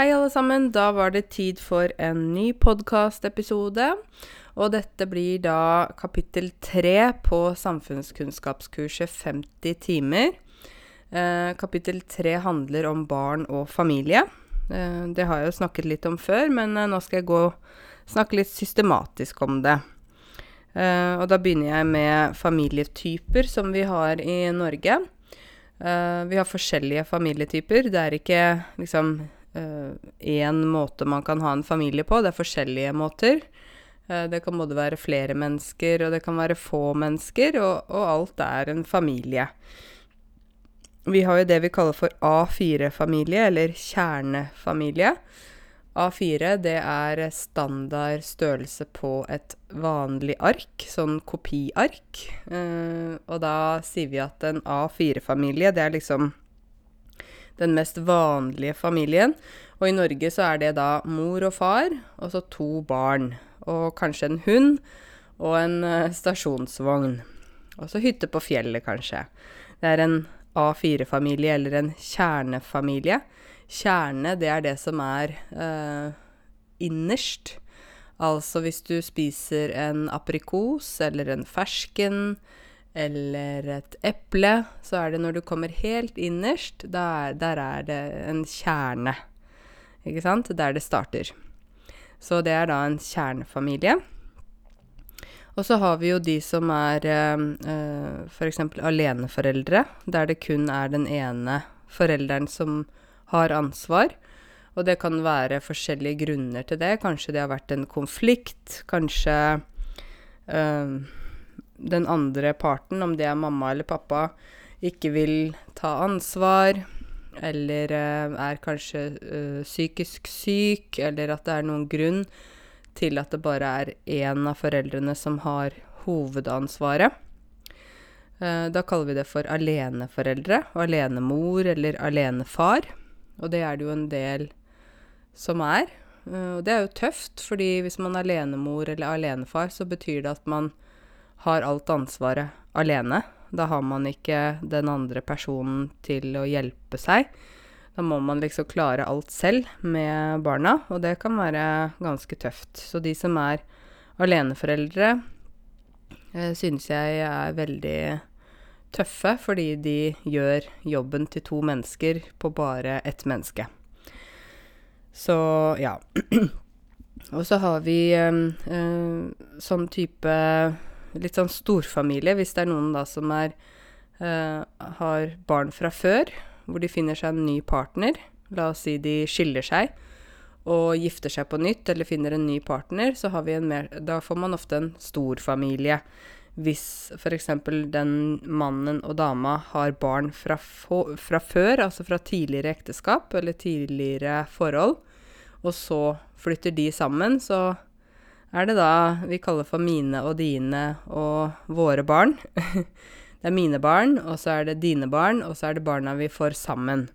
Hei, alle sammen. Da var det tid for en ny podkastepisode. Og dette blir da kapittel tre på samfunnskunnskapskurset 50 timer. Eh, kapittel tre handler om barn og familie. Eh, det har jeg jo snakket litt om før, men eh, nå skal jeg gå snakke litt systematisk om det. Eh, og da begynner jeg med familietyper som vi har i Norge. Eh, vi har forskjellige familietyper. Det er ikke liksom én uh, måte man kan ha en familie på. Det er forskjellige måter. Uh, det kan både være flere mennesker, og det kan være få mennesker, og, og alt er en familie. Vi har jo det vi kaller for A4-familie, eller kjernefamilie. A4 det er standard størrelse på et vanlig ark, sånn kopiark. Uh, og da sier vi at en A4-familie, det er liksom den mest vanlige familien. Og i Norge så er det da mor og far, og så to barn. Og kanskje en hund og en uh, stasjonsvogn. Og så hytte på fjellet, kanskje. Det er en A4-familie eller en kjernefamilie. Kjerne, det er det som er uh, innerst. Altså hvis du spiser en aprikos eller en fersken eller et eple, så er det når du kommer helt innerst, der, der er det en kjerne. Ikke sant? Der det starter. Så det er da en kjernefamilie. Og så har vi jo de som er eh, eh f.eks. aleneforeldre, der det kun er den ene forelderen som har ansvar. Og det kan være forskjellige grunner til det. Kanskje det har vært en konflikt. Kanskje eh, den andre parten, om det er mamma eller pappa, ikke vil ta ansvar, eller uh, er kanskje uh, psykisk syk, eller at det er noen grunn til at det bare er én av foreldrene som har hovedansvaret. Uh, da kaller vi det for aleneforeldre, alenemor eller alenefar. Og det er det jo en del som er. og det er jo tøft, fordi hvis man er alenemor eller alenefar, så betyr det at man har alt ansvaret alene. Da har man ikke den andre personen til å hjelpe seg. Da må man liksom klare alt selv med barna, og det kan være ganske tøft. Så de som er aleneforeldre, eh, synes jeg er veldig tøffe, fordi de gjør jobben til to mennesker på bare ett menneske. Så ja. og så har vi eh, eh, sånn type litt sånn storfamilie, hvis det er noen da som er uh, har barn fra før, hvor de finner seg en ny partner. La oss si de skiller seg og gifter seg på nytt eller finner en ny partner, så mer Da får man ofte en storfamilie. Hvis f.eks. den mannen og dama har barn fra, fra før, altså fra tidligere ekteskap eller tidligere forhold, og så flytter de sammen, så er det da vi kaller for mine og dine og våre barn. det er mine barn, og så er det dine barn, og så er det barna vi får sammen.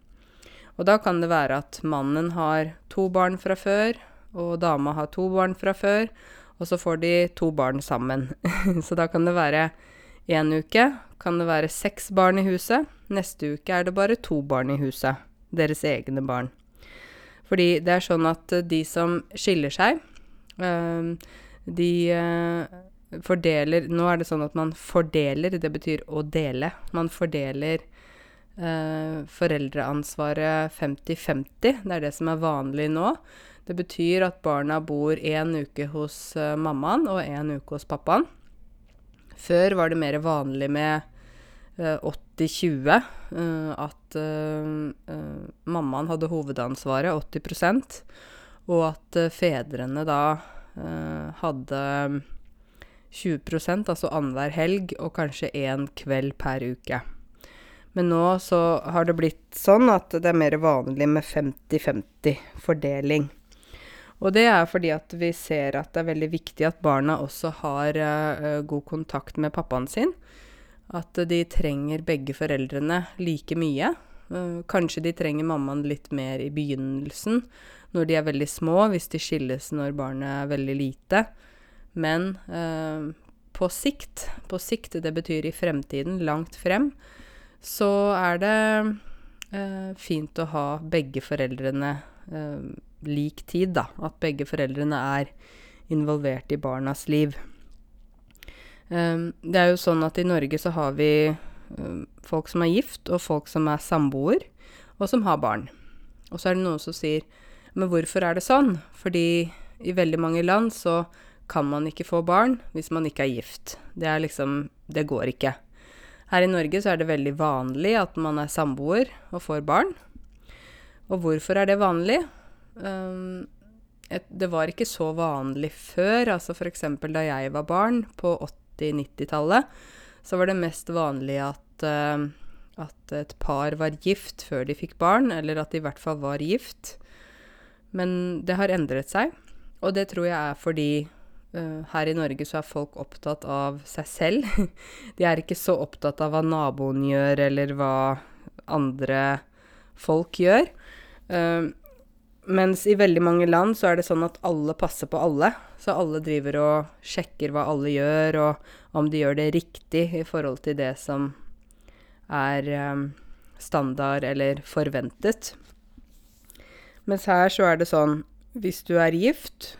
Og da kan det være at mannen har to barn fra før, og dama har to barn fra før, og så får de to barn sammen. så da kan det være én uke kan det være seks barn i huset, neste uke er det bare to barn i huset. Deres egne barn. Fordi det er sånn at de som skiller seg, de eh, fordeler Nå er det sånn at man fordeler, det betyr å dele. Man fordeler uh, foreldreansvaret 50-50. Det er det som er vanlig nå. Det betyr at barna bor én uke hos uh, mammaen og én uke hos pappaen. Før var det mer vanlig med uh, 80-20. at mammaen hadde hovedansvaret, 80 og at uh, fedrene da uh, hadde 20% altså annenhver helg, og kanskje én kveld per uke. Men nå så har det blitt sånn at det er mer vanlig med 50-50 fordeling. Og det er fordi at vi ser at det er veldig viktig at barna også har uh, god kontakt med pappaen sin. At de trenger begge foreldrene like mye. Kanskje de trenger mammaen litt mer i begynnelsen, når de er veldig små, hvis de skilles når barnet er veldig lite. Men eh, på sikt, på sikt, det betyr i fremtiden, langt frem, så er det eh, fint å ha begge foreldrene eh, lik tid, da. At begge foreldrene er involvert i barnas liv. Um, det er jo sånn at i Norge så har vi um, folk som er gift, og folk som er samboer, og som har barn. Og så er det noen som sier Men hvorfor er det sånn? Fordi i veldig mange land så kan man ikke få barn hvis man ikke er gift. Det er liksom Det går ikke. Her i Norge så er det veldig vanlig at man er samboer og får barn. Og hvorfor er det vanlig? Um, et, det var ikke så vanlig før. Altså f.eks. da jeg var barn, på 80-90-tallet, så var det mest vanlig at, uh, at et par var gift før de fikk barn, eller at de i hvert fall var gift. Men det har endret seg, og det tror jeg er fordi uh, her i Norge så er folk opptatt av seg selv. De er ikke så opptatt av hva naboen gjør, eller hva andre folk gjør. Uh, mens i veldig mange land så er det sånn at alle passer på alle. Så alle driver og sjekker hva alle gjør, og om de gjør det riktig i forhold til det som er um, standard eller forventet. Mens her så er det sånn Hvis du er gift,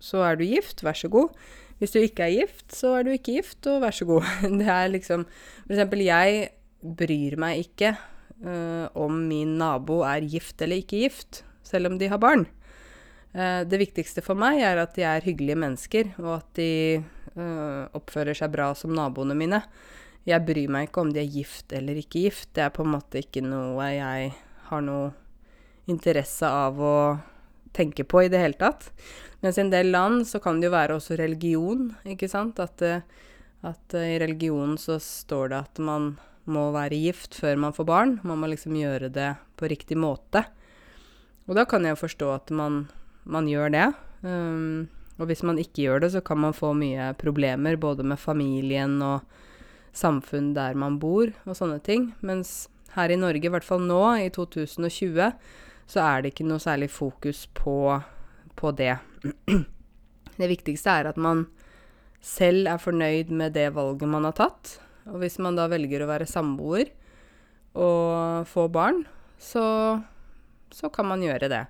så er du gift, vær så god. Hvis du ikke er gift, så er du ikke gift, og vær så god. Det er liksom For eksempel, jeg bryr meg ikke uh, om min nabo er gift eller ikke gift, selv om de har barn. Uh, det viktigste for meg er at de er hyggelige mennesker, og at de uh, oppfører seg bra som naboene mine. Jeg bryr meg ikke om de er gift eller ikke gift. Det er på en måte ikke noe jeg har noe interesse av å tenke på i det hele tatt. Mens i en del land så kan det jo være også religion, ikke sant. At, eh, at uh, i religionen så står det at man må være gift før man får barn. Man må liksom gjøre det på riktig måte. Og da kan jeg jo forstå at man, man gjør det. Um, og hvis man ikke gjør det, så kan man få mye problemer både med familien og samfunn der man bor og sånne ting. Mens her i Norge, i hvert fall nå, i 2020, så er det ikke noe særlig fokus på, på det. Det viktigste er at man selv er fornøyd med det valget man har tatt. Og hvis man da velger å være samboer og få barn, så, så kan man gjøre det.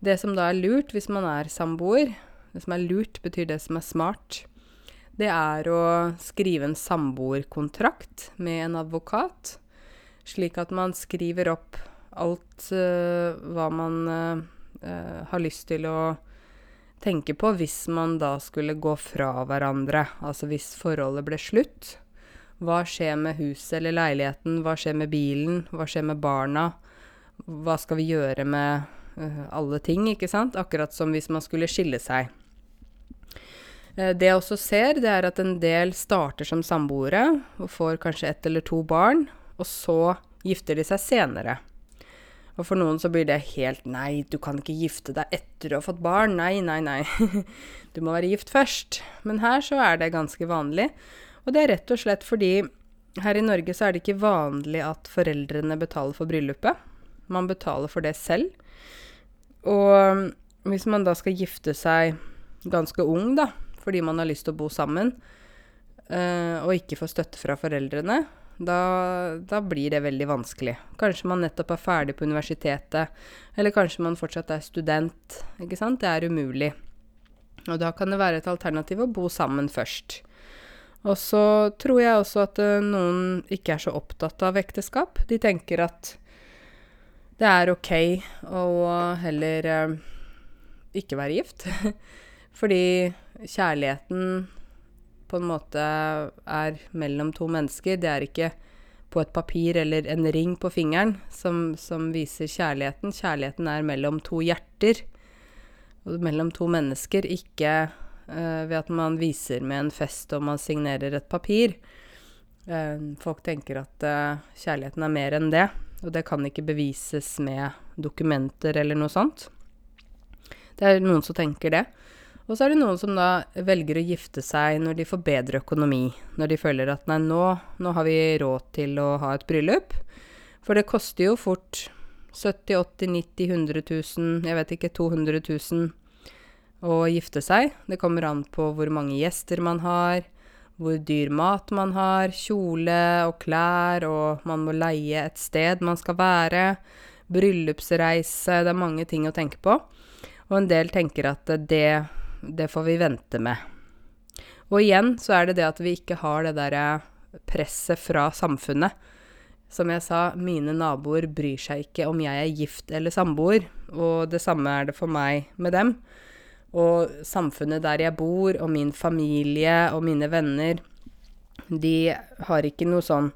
Det som da er lurt hvis man er samboer, det som er lurt, betyr det som er smart, det er å skrive en samboerkontrakt med en advokat, slik at man skriver opp alt uh, hva man uh, har lyst til å tenke på hvis man da skulle gå fra hverandre. Altså hvis forholdet ble slutt. Hva skjer med huset eller leiligheten? Hva skjer med bilen? Hva skjer med barna? Hva skal vi gjøre med uh, alle ting, ikke sant? Akkurat som hvis man skulle skille seg. Det jeg også ser, det er at en del starter som samboere og får kanskje ett eller to barn, og så gifter de seg senere. Og for noen så blir det helt Nei, du kan ikke gifte deg etter å ha fått barn. Nei, nei, nei. du må være gift først. Men her så er det ganske vanlig. Og det er rett og slett fordi her i Norge så er det ikke vanlig at foreldrene betaler for bryllupet. Man betaler for det selv. Og hvis man da skal gifte seg ganske ung, da, fordi man har lyst til å bo sammen, øh, og ikke får støtte fra foreldrene, da, da, blir det veldig vanskelig. Kanskje man nettopp er ferdig på universitetet, eller kanskje man fortsatt er student. Ikke sant? Det er umulig. Og da kan det være et alternativ å bo sammen først. Og så tror jeg også at uh, noen ikke er så opptatt av ekteskap. De tenker at det er ok å heller uh, ikke være gift. Fordi kjærligheten på en måte er mellom to mennesker. Det er ikke på et papir eller en ring på fingeren som, som viser kjærligheten. Kjærligheten er mellom to hjerter. Og mellom to mennesker, ikke uh, ved at man viser med en fest og man signerer et papir. Uh, folk tenker at uh, kjærligheten er mer enn det, og det kan ikke bevises med dokumenter eller noe sånt. Det er noen som tenker det. Og så er det noen som da velger å gifte seg når de får bedre økonomi. Når de føler at nei, nå, nå har vi råd til å ha et bryllup. For det koster jo fort 70 80 90 100 000, jeg vet ikke, 200 000 å gifte seg. Det kommer an på hvor mange gjester man har, hvor dyr mat man har, kjole og klær, og man må leie et sted man skal være. bryllupsreise, det er mange ting å tenke på. Og en del tenker at det, det får vi vente med. Og igjen så er det det at vi ikke har det derre presset fra samfunnet. Som jeg sa, mine naboer bryr seg ikke om jeg er gift eller samboer, og det samme er det for meg med dem. Og samfunnet der jeg bor, og min familie og mine venner, de har ikke noe sånn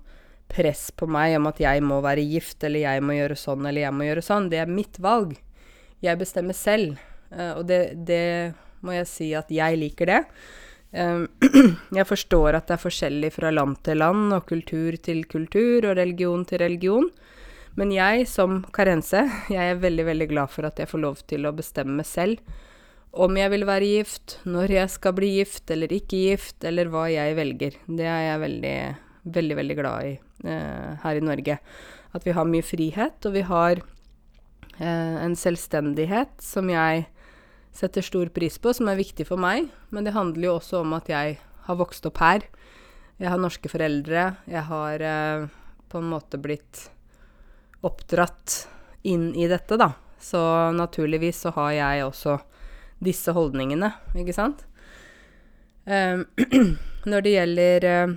press på meg om at jeg må være gift, eller jeg må gjøre sånn, eller jeg må gjøre sånn. Det er mitt valg. Jeg bestemmer selv. Uh, og det, det, må jeg si at jeg liker det. Um, jeg forstår at det er forskjellig fra land til land, og kultur til kultur, og religion til religion. Men jeg som karense, jeg er veldig, veldig glad for at jeg får lov til å bestemme selv om jeg vil være gift, når jeg skal bli gift eller ikke gift, eller hva jeg velger. Det er jeg veldig, veldig, veldig glad i eh, her i Norge. At vi har mye frihet, og vi har eh, en selvstendighet som jeg setter stor pris på, som er viktig for meg. Men det handler jo også om at jeg har vokst opp her. Jeg har norske foreldre. Jeg har eh, på en måte blitt oppdratt inn i dette, da. Så naturligvis så har jeg også disse holdningene, ikke sant? Um, når det gjelder uh,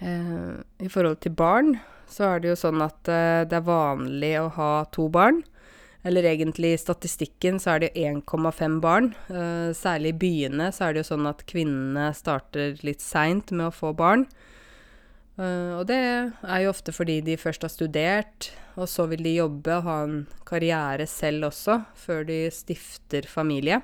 uh, I forhold til barn, så er det jo sånn at uh, det er vanlig å ha to barn. Eller egentlig i statistikken så er det 1,5 barn. særlig i byene så er det jo sånn at kvinnene starter litt seint med å få barn. Uh, og det er jo ofte fordi de først har studert, og så vil de jobbe og ha en karriere selv også, før de stifter familie.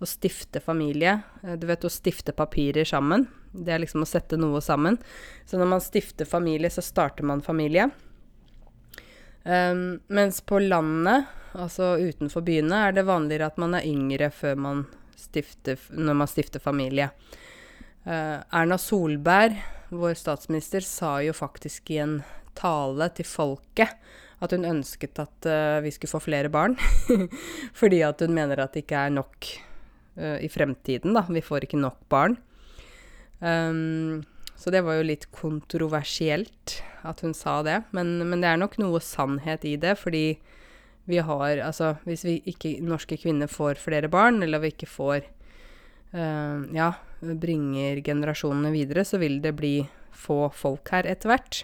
Å stifte familie uh, Du vet å stifte papirer sammen. Det er liksom å sette noe sammen. Så når man stifter familie, så starter man familie. Um, mens på landet, altså utenfor byene, er det vanligere at man er yngre før man stifter, når man stifter familie. Uh, Erna Solberg vår statsminister sa jo faktisk i en tale til folket at hun ønsket at uh, vi skulle få flere barn. Fordi at hun mener at det ikke er nok uh, i fremtiden, da. Vi får ikke nok barn. Um, så det var jo litt kontroversielt at hun sa det. Men, men, det er nok noe sannhet i det, fordi vi har Altså, hvis vi ikke norske kvinner får flere barn, eller vi ikke får uh, Ja, bringer generasjonene videre, så vil det bli få folk her etter hvert.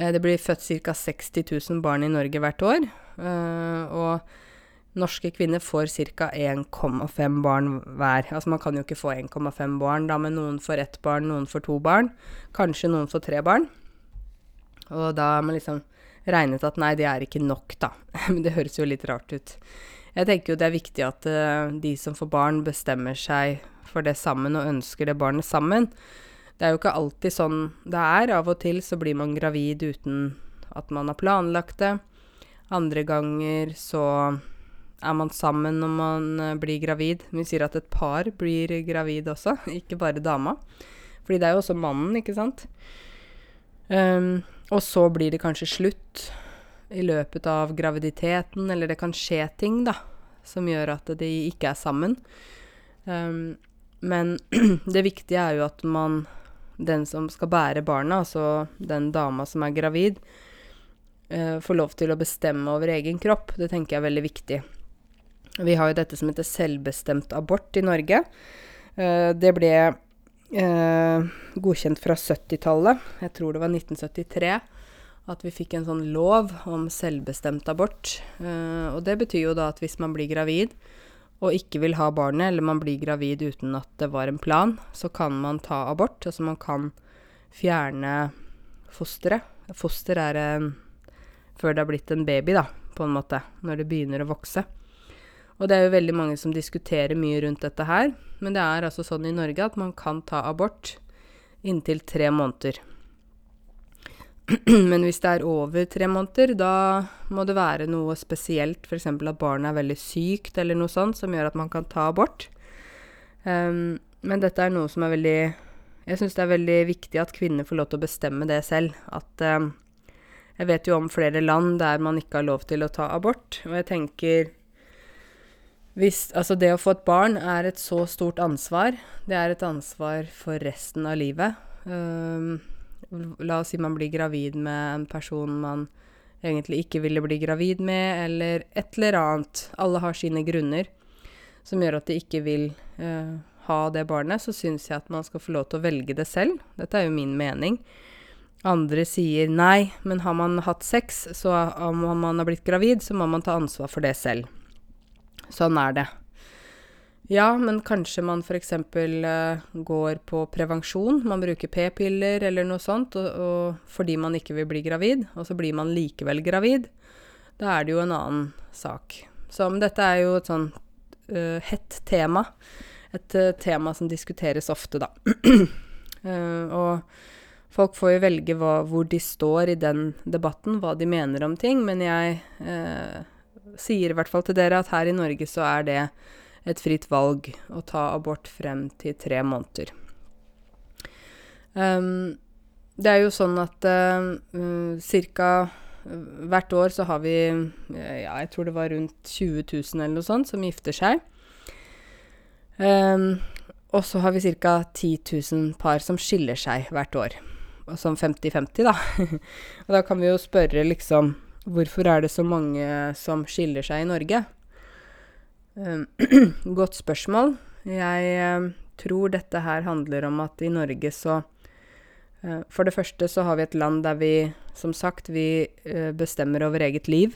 Uh, det blir født ca. 60 000 barn i Norge hvert år. Uh, og norske kvinner får ca. 1,5 barn hver. Altså man kan jo ikke få 1,5 barn, da, men noen får ett barn, noen får to barn. Kanskje noen får tre barn. Og da har man liksom regnet at nei, det er ikke nok, da. Men det høres jo litt rart ut. Jeg tenker jo det er viktig at uh, de som får barn, bestemmer seg for det sammen og ønsker det barnet sammen. Det er jo ikke alltid sånn det er. Av og til så blir man gravid uten at man har planlagt det. Andre ganger så er man sammen når man uh, blir gravid. Vi sier at et par blir gravid også, ikke bare dama. Fordi det er jo også mannen, ikke sant. Um, og så blir det kanskje slutt i løpet av graviditeten, eller det kan skje ting, da, som gjør at de ikke er sammen. Um, men det viktige er jo at man, den som skal bære barna, altså den dama som er gravid, uh, får lov til å bestemme over egen kropp. Det tenker jeg er veldig viktig. Vi har jo dette som heter selvbestemt abort i Norge. Uh, det ble uh, godkjent fra 70-tallet. Jeg tror det var 1973 at vi fikk en sånn lov om selvbestemt abort. Uh, og det betyr jo da at hvis man blir gravid og ikke vil ha barnet, eller man blir gravid uten at det var en plan, så kan man ta abort. Altså man kan fjerne fosteret. Foster er en før det har blitt en baby, da, på en måte. Når det begynner å vokse. Og det er jo veldig mange som diskuterer mye rundt dette her. Men det er altså sånn i Norge at man kan ta abort inntil tre måneder. Men hvis det er over tre måneder, da må det være noe spesielt, f.eks. at barnet er veldig sykt eller noe sånt, som gjør at man kan ta abort. Um, men dette er noe som er veldig Jeg syns det er veldig viktig at kvinner får lov til å bestemme det selv. At um, Jeg vet jo om flere land der man ikke har lov til å ta abort, og jeg tenker hvis, altså det å få et barn er et så stort ansvar. Det er et ansvar for resten av livet. Um, La oss si man blir gravid med en person man egentlig ikke ville bli gravid med, eller et eller annet. Alle har sine grunner som gjør at de ikke vil uh, ha det barnet. Så syns jeg at man skal få lov til å velge det selv. Dette er jo min mening. Andre sier nei, men har man hatt sex, så om man har blitt gravid, så må man ta ansvar for det selv. Sånn er det. Ja, men kanskje man f.eks. Uh, går på prevensjon. Man bruker p-piller eller noe sånt og, og, fordi man ikke vil bli gravid, og så blir man likevel gravid. Da er det jo en annen sak. Så dette er jo et sånn uh, hett tema. Et uh, tema som diskuteres ofte, da. og folk får jo velge hva, hvor de står i den debatten, hva de mener om ting, men jeg sier i hvert fall til dere at her i Norge så er det et fritt valg å ta abort frem til tre måneder. Um, det er jo sånn at uh, ca. hvert år så har vi ja, jeg tror det var rundt 20 000 eller noe sånt som gifter seg. Um, og så har vi ca. 10 000 par som skiller seg hvert år. Sånn 50-50, da. og da kan vi jo spørre liksom Hvorfor er det så mange som skiller seg i Norge? Um, godt spørsmål. Jeg um, tror dette her handler om at i Norge så uh, For det første så har vi et land der vi, som sagt, vi uh, bestemmer over eget liv.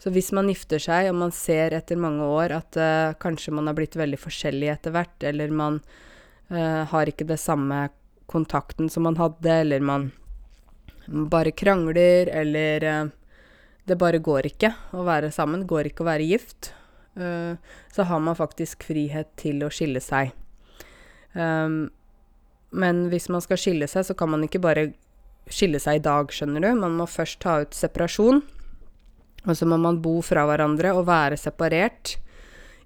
Så hvis man gifter seg, og man ser etter mange år at uh, kanskje man har blitt veldig forskjellig etter hvert, eller man har ikke det samme kontakten som man hadde, eller man bare krangler, eller det bare går ikke å være sammen, går ikke å være gift, Eh, så har man faktisk frihet til å skille seg. Um, men hvis man skal skille seg, så kan man ikke bare skille seg i dag, skjønner du. Man må først ta ut separasjon. Og så må man bo fra hverandre og være separert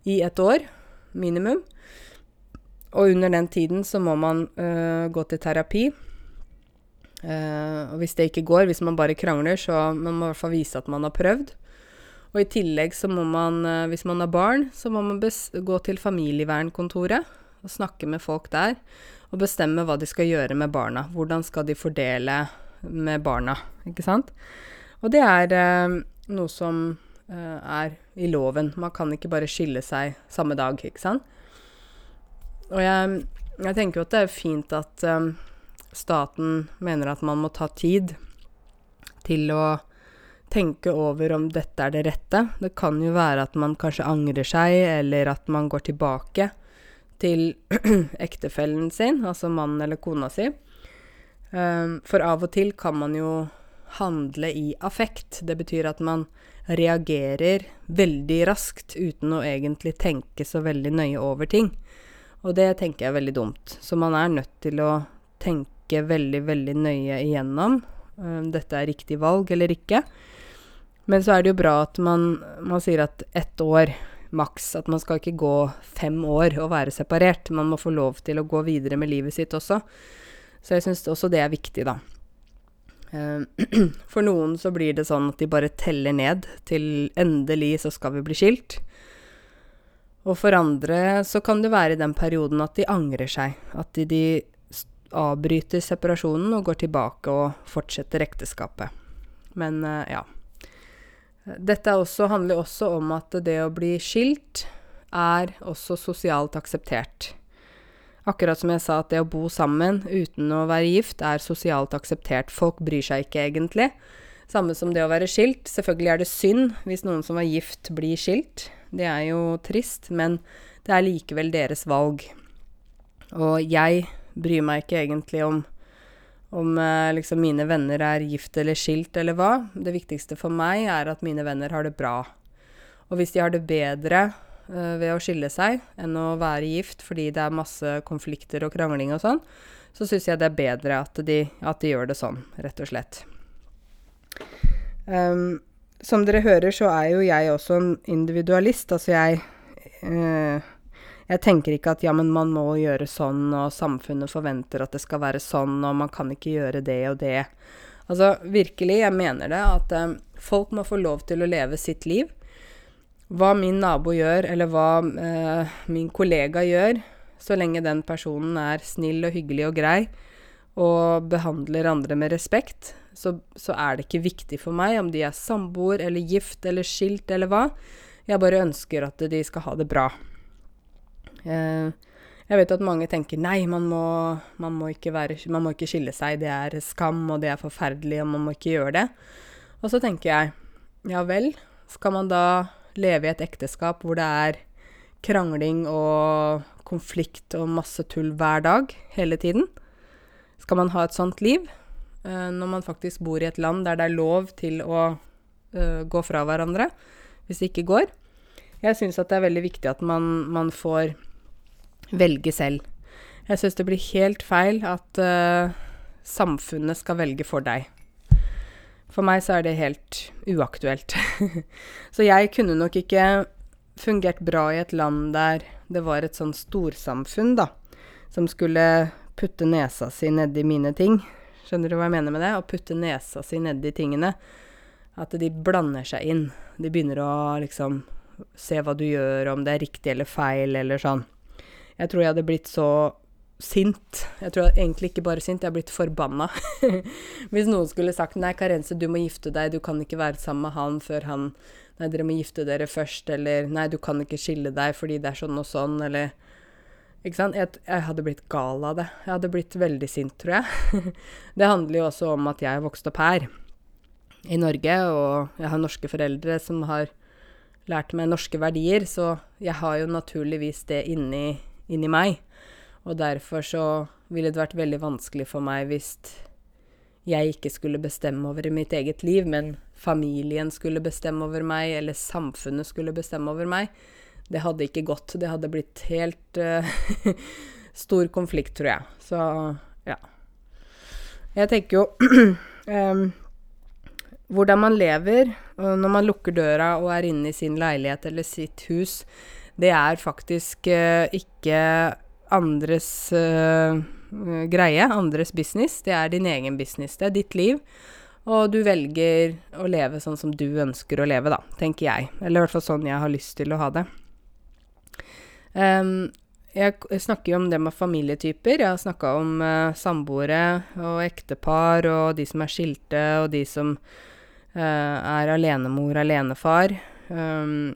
i et år, minimum. Og under den tiden så må man uh, gå til terapi. Uh, og hvis det ikke går, hvis man bare krangler, så man må i hvert fall vise at man har prøvd. Og i tillegg så må man, eh, hvis man har barn, så må man gå til familievernkontoret og snakke med folk der. Og bestemme hva de skal gjøre med barna. Hvordan skal de fordele med barna, ikke sant. Og det er eh, noe som eh, er i loven. Man kan ikke bare skille seg samme dag, ikke sant. Og jeg, jeg tenker jo at det er fint at eh, staten mener at man må ta tid til å tenke over om dette er det rette. Det kan jo være at man kanskje angrer seg, eller at man går tilbake til ektefellen sin, altså mannen eller kona si. Um, for av og til kan man jo handle i affekt. Det betyr at man reagerer veldig raskt uten å egentlig tenke så veldig nøye over ting. Og det tenker jeg er veldig dumt. Så man er nødt til å tenke veldig, veldig nøye igjennom om dette er riktig valg eller ikke. Men så er det jo bra at man, man sier at ett år maks. At man skal ikke gå fem år og være separert. Man må få lov til å gå videre med livet sitt også. Så jeg syns også det er viktig, da. Eh, for noen så blir det sånn at de bare teller ned til endelig så skal vi bli skilt. Og for andre så kan det være i den perioden at de angrer seg. At de, de avbryter separasjonen og går tilbake og fortsetter ekteskapet. Men uh, ja. Dette også, handler også om at det å bli skilt er også sosialt akseptert. Akkurat som jeg sa at det å bo sammen uten å være gift er sosialt akseptert. Folk bryr seg ikke egentlig. Samme som det å være skilt. Selvfølgelig er det synd hvis noen som er gift, blir skilt. Det er jo trist, men det er likevel deres valg. Og jeg bryr meg ikke egentlig om om eh, liksom mine venner er gift eller skilt eller hva. Det viktigste for meg er at mine venner har det bra. Og hvis de har det bedre uh, ved å skille seg enn å være gift fordi det er masse konflikter og krangling og sånn, så syns jeg det er bedre at de, at de, gjør det sånn, rett og slett. Um, som dere hører, så er jo jeg også en individualist. Altså jeg uh, jeg tenker ikke at ja, men man må gjøre sånn, og samfunnet forventer at det skal være sånn, og man kan ikke gjøre det og det. Altså virkelig, jeg mener det, at um, folk må få lov til å leve sitt liv. Hva min nabo gjør, eller hva uh, min kollega gjør, så lenge den personen er snill og hyggelig og grei og behandler andre med respekt, så, så er det ikke viktig for meg om de er samboer eller gift eller skilt eller hva. Jeg bare ønsker at de skal ha det bra. Eh, jeg vet at mange tenker nei, man må, man, må være, man må, ikke skille seg, det er skam, og det er forferdelig, og man må ikke gjøre det. Og så tenker jeg ja vel, skal man da leve i et ekteskap hvor det er krangling og konflikt og masse tull hver dag hele tiden? Skal man ha et sånt liv? uh, når man faktisk bor i et land der det er lov til å uh, gå fra hverandre hvis det ikke går. Jeg syns at det er veldig viktig at man, man får velge selv. Jeg syns det blir helt feil at uh, samfunnet skal velge for deg. For meg så er det helt uaktuelt. så jeg kunne nok ikke fungert bra i et land der det var et sånn storsamfunn, da, som skulle putte nesa si nedi mine ting. Skjønner du hva jeg mener med det? Å putte nesa si nedi tingene. At de blander seg inn. De begynner å liksom se hva du gjør, om det er riktig eller feil, eller sånn. Jeg tror jeg hadde blitt så sint. Jeg tror jeg egentlig ikke bare sint, jeg er blitt forbanna. Hvis noen skulle sagt 'nei, Karense, du må gifte deg, du kan ikke være sammen med han før han Nei, dere må gifte dere først, eller 'nei, du kan ikke skille deg fordi det er sånn og sånn', eller ikke sant? Jeg, jeg, hadde blitt gal av det. Jeg hadde blitt veldig sint, tror jeg. det handler jo også om at jeg vokste opp her i Norge, og jeg har norske foreldre som har lært meg norske verdier, så jeg har jo naturligvis det inni, inni meg. Og derfor så ville det vært veldig vanskelig for meg hvis jeg ikke skulle bestemme over mitt eget liv, men familien skulle bestemme over meg, eller samfunnet skulle bestemme over meg. Det hadde ikke gått. Det hadde blitt helt uh, stor konflikt, tror jeg. Så ja. Jeg tenker jo um, Hvordan man lever når man lukker døra og er inne i sin leilighet eller sitt hus, det er faktisk uh, ikke andres uh, greie, andres business. Det er din egen business. Det er ditt liv. Og du velger å leve sånn som du ønsker å leve, da, tenker jeg. Eller i hvert fall sånn jeg har lyst til å ha det. Um, jeg, snakker jo om det med familietyper. Jeg har snakka om uh, samboere og ektepar og de som er skilte, og de som uh, er alenemor, alenefar. Um,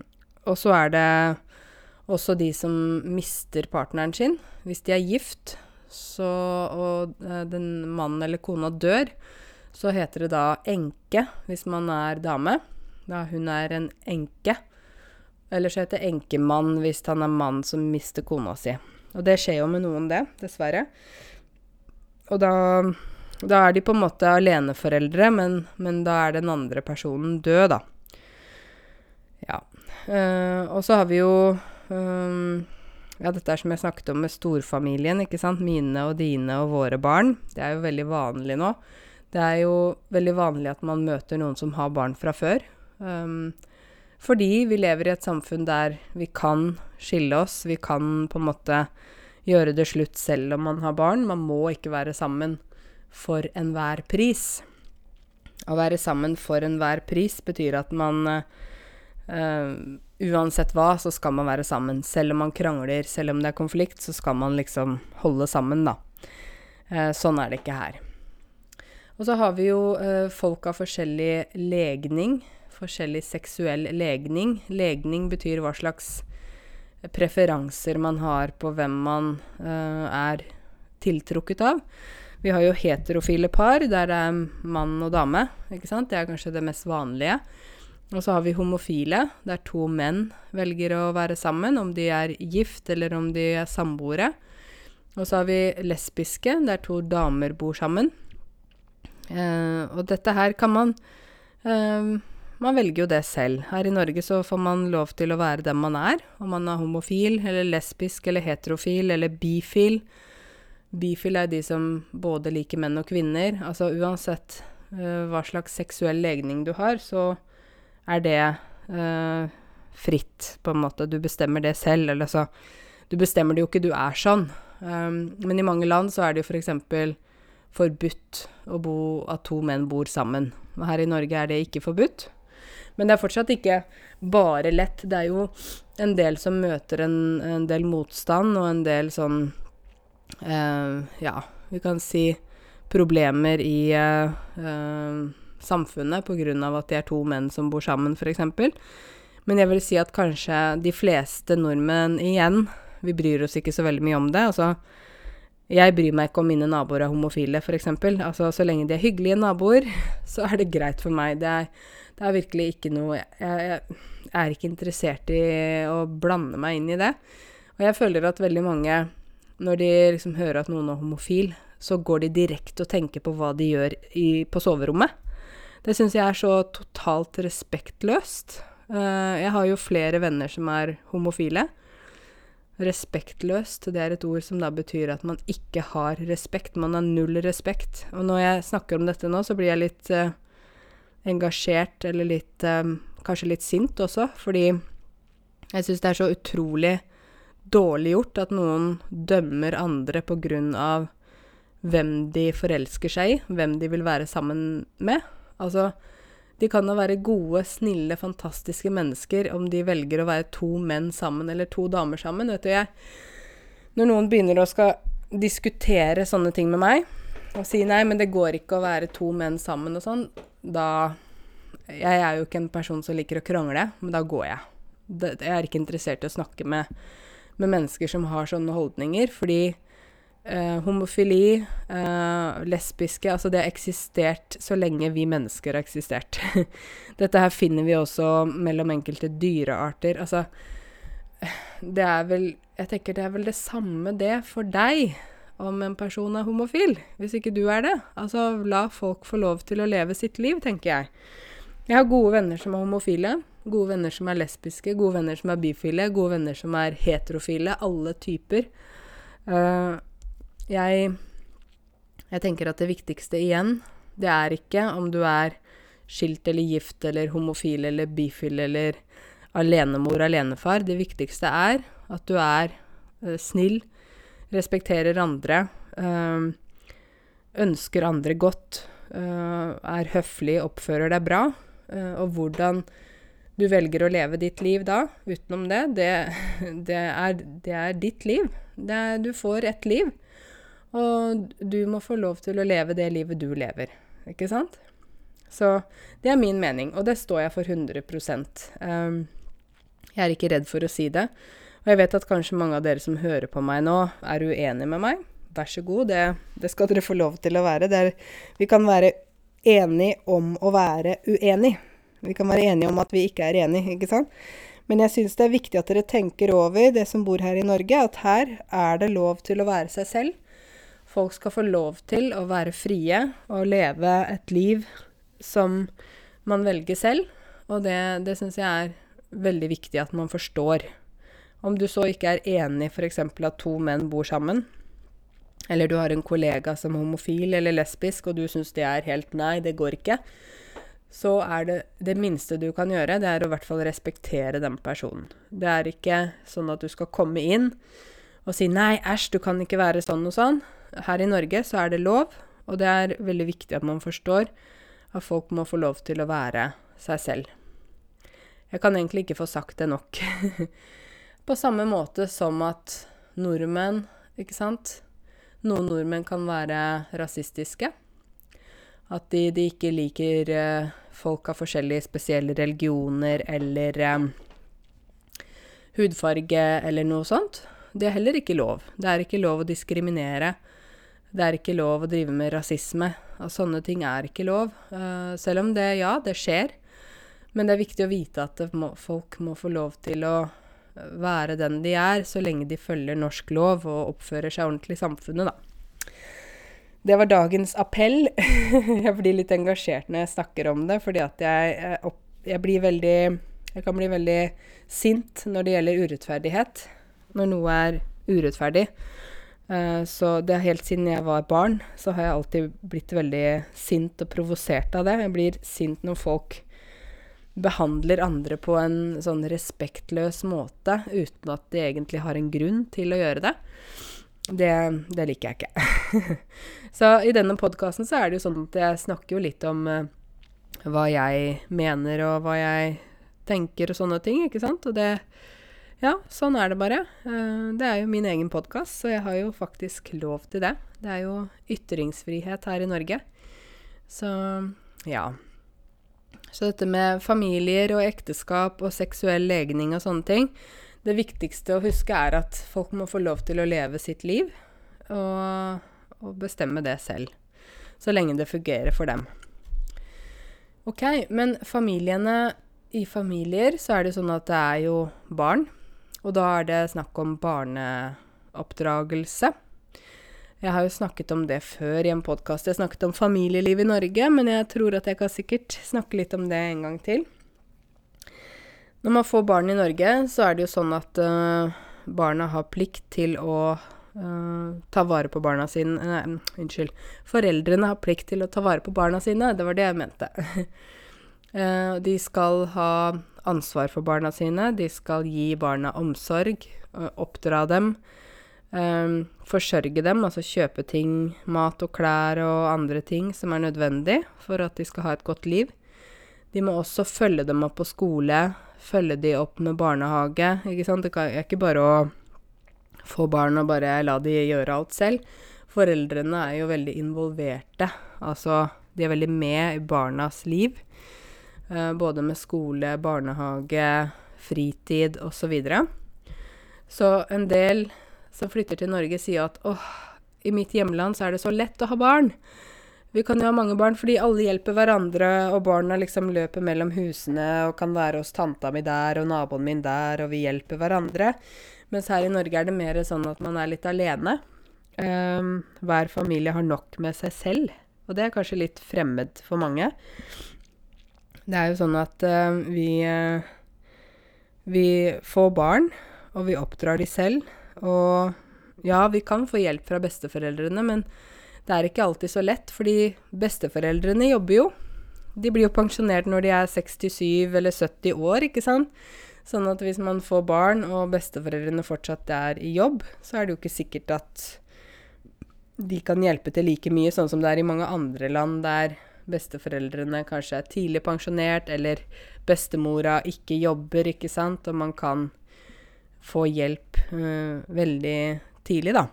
og så er det også de som mister partneren sin. Hvis de er gift, så, og uh, den mannen eller kona dør, så heter det da enke hvis man er dame. Da hun er en enke. Eller så heter enkemann hvis han er mann som mister kona si. Og det skjer jo med noen, det, dessverre. Og da, da er de på en måte aleneforeldre, men, men da er den andre personen død, da. Ja. Uh, og så har vi jo Ja, dette er som jeg snakket om med storfamilien, ikke sant. Mine og dine og våre barn. Det er jo veldig vanlig nå. Det er jo veldig vanlig at man møter noen som har barn fra før. Um, fordi vi lever i et samfunn der vi kan skille oss. Vi kan på en måte gjøre det slutt selv om man har barn. Man må ikke være sammen for enhver pris. Å være sammen for enhver pris betyr at man uh, Uansett hva, så skal man være sammen. Selv om man krangler, selv om det er konflikt, så skal man liksom holde sammen, da. Eh, sånn er det ikke her. Og så har vi jo eh, folk av forskjellig legning forskjellig seksuell legning. Legning betyr hva slags preferanser man har på hvem man eh, er tiltrukket av. Vi har jo heterofile par der det er mann og dame. ikke sant? Det er kanskje det mest vanlige. Og så har vi homofile, der to menn velger å være sammen, om de er gift eller om de er samboere. Og så har vi lesbiske, der to damer bor sammen. Eh, og dette her kan man eh, man velger jo det selv. Her i Norge så får man lov til å være den man er. Om man er homofil eller lesbisk eller heterofil eller bifil. Bifil er de som både liker menn og kvinner. Altså uansett eh, hva slags seksuell legning du har, så er det uh, fritt, på en måte. Du bestemmer det selv. Eller så Du bestemmer det jo ikke, du er sånn. Um, men i mange land så er det jo f.eks. For forbudt å bo, at to menn bor sammen. Og her i Norge er det ikke forbudt. Men det er fortsatt ikke bare lett. Det er jo en del som møter en, en del motstand, og en del sånn eh, Ja, vi kan si problemer i uh, uh, samfunnet pga. at de er to menn som bor sammen, f.eks. Men jeg vil si at kanskje de fleste nordmenn igjen, vi bryr oss ikke så veldig mye om det. Altså, jeg bryr meg ikke om mine naboer er homofile, f.eks. Altså, så lenge de er hyggelige naboer, så er det greit for meg. Det er, det er virkelig ikke noe jeg, jeg, er ikke interessert i å blande meg inn i det. Og jeg føler at veldig mange, når de liksom hører at noen er homofil, så går de direkte og tenker på hva de gjør i, på soverommet. Det syns jeg er så totalt respektløst. Uh, jeg har jo flere venner som er homofile. Respektløst, det er et ord som da betyr at man ikke har respekt. Man har null respekt. Og når jeg snakker om dette nå, så blir jeg litt uh, engasjert, eller litt um, Kanskje litt sint også, fordi jeg syns det er så utrolig dårlig gjort at noen dømmer andre på grunn av hvem de forelsker seg i, hvem de vil være sammen med. Altså, de kan da være gode, snille, fantastiske mennesker om de velger å være to menn sammen eller to damer sammen. Vet du, jeg Når noen begynner å skal diskutere sånne ting med meg, og si nei, men det går ikke å være to menn sammen og sånn, da Jeg er jo ikke en person som liker å krangle, men da går jeg. Jeg er ikke interessert i å snakke med, med mennesker som har sånne holdninger, fordi Uh, homofili, eh, lesbiske Altså, det har eksistert så lenge vi mennesker har eksistert. Dette her finner vi også mellom enkelte dyrearter. Altså, det er vel Jeg tenker det er vel det samme det for deg om en person er homofil, hvis ikke du er det. Altså, la folk få lov til å leve sitt liv, tenker jeg. Jeg har gode venner som er homofile, gode venner som er lesbiske, gode venner som er bifile, gode venner som er heterofile. Alle typer. Uh, jeg, jeg tenker at det viktigste igjen, det er ikke om du er skilt eller gift eller homofil eller bifil eller alenemor, alenefar. Det viktigste er at du er uh, snill, respekterer andre, øh, ønsker andre godt, øh, er høflig, oppfører deg bra. Og hvordan du velger å leve ditt liv da, utenom det, det, det, er, det er, ditt liv. Er, du får ett liv. Og du må få lov til å leve det livet du lever. Ikke sant? Så det er min mening, og det står jeg for 100 um, Jeg er ikke redd for å si det. Og jeg vet at kanskje mange av dere som hører på meg nå, er uenige med meg. Vær så god, det, det skal dere få lov til å være. Er, vi kan være enige om å være uenige. Vi kan være enige om at vi ikke er enige, ikke sant? Men jeg syns det er viktig at dere tenker over det som bor her i Norge, at her er det lov til å være seg selv. Folk skal få lov til å være frie og leve et liv som man velger selv. Og det, det syns jeg er veldig viktig at man forstår. Om du så ikke er enig f.eks. at to menn bor sammen, eller du har en kollega som er homofil eller lesbisk, og du syns det er helt nei, det går ikke, så er det det minste du kan gjøre, det er å i hvert fall respektere den personen. Det er ikke sånn at du skal komme inn og si nei, æsj, du kan ikke være sånn og sånn. Her i Norge så er det lov, og det er veldig viktig at man forstår at folk må få lov til å være seg selv. Jeg kan egentlig ikke få sagt det nok. På samme måte som at nordmenn, ikke sant Noen nordmenn kan være rasistiske. At de, de ikke liker uh, folk av forskjellige spesielle religioner eller um, hudfarge eller noe sånt. Det er heller ikke lov. Det er ikke lov å diskriminere. Det er ikke lov å drive med rasisme. Og sånne ting er ikke lov. Uh, selv om det, ja, det skjer. Men det er viktig å vite at må, folk må få lov til å være den de er, så lenge de følger norsk lov og oppfører seg ordentlig i samfunnet, da. Det var dagens appell. jeg blir litt engasjert når jeg snakker om det, fordi at jeg, jeg, blir veldig Jeg kan bli veldig sint når det gjelder urettferdighet. Når noe er urettferdig. Uh, så det er helt siden jeg var barn, så har jeg alltid blitt veldig sint og provosert av det. Jeg blir sint når folk behandler andre på en sånn respektløs måte uten at de egentlig har en grunn til å gjøre det. Det, det liker jeg ikke. så i denne podkasten så er det jo sånn at jeg snakker jo litt om uh, hva jeg mener og hva jeg tenker og sånne ting, ikke sant. Og det ja, sånn er det bare. Eh, det er jo min egen podkast, så jeg har jo faktisk lov til det. Det er jo ytringsfrihet her i Norge. Så ja. Så dette med familier og ekteskap og seksuell legning og sånne ting Det viktigste å huske er at folk må få lov til å leve sitt liv og, og bestemme det selv. Så lenge det fungerer for dem. Ok, men familiene I familier så er det sånn at det er jo barn. Og da er det snakk om barneoppdragelse. Jeg har jo snakket om det før i en podkast. Jeg snakket om familieliv i Norge, men jeg tror at jeg kan sikkert snakke litt om det en gang til. Når man får barn i Norge, så er det jo sånn at uh, barna har plikt til å uh, ta vare på barna sine Nei, unnskyld. Foreldrene har plikt til å ta vare på barna sine. Det var det jeg mente. uh, de skal ha ansvar for barna sine. De skal gi barna omsorg, oppdra dem. Um, forsørge dem, altså kjøpe ting, mat og klær og andre ting som er nødvendig for at de skal ha et godt liv. De må også følge dem opp på skole, følge de opp med barnehage. ikke sant? Det er ikke bare å få barn og bare la de gjøre alt selv. Foreldrene er jo veldig involverte. Altså, de er veldig med i barnas liv. Uh, både med skole, barnehage, fritid osv. Så, videre. så en del som flytter til Norge, sier at åh, i mitt hjemland så er det så lett å ha barn. Vi kan jo ha mange barn fordi alle hjelper hverandre, og barna liksom løper mellom husene og kan være hos tanta mi der og naboen min der, og vi hjelper hverandre. Mens her i Norge er det mer sånn at man er litt alene. Um, hver familie har nok med seg selv, og det er kanskje litt fremmed for mange. Det er jo sånn at uh, vi, uh, vi får barn, og vi oppdrar de selv. Og ja, vi kan få hjelp fra besteforeldrene, men det er ikke alltid så lett, fordi besteforeldrene jobber jo. De blir jo pensjonert når de er 67 eller 70 år, ikke sant. Sånn at hvis man får barn, og besteforeldrene fortsatt er i jobb, så er det jo ikke sikkert at de kan hjelpe til like mye, sånn som det er i mange andre land der besteforeldrene kanskje er tidlig pensjonert, eller bestemora ikke jobber, ikke sant, og man kan få hjelp uh, veldig tidlig, da.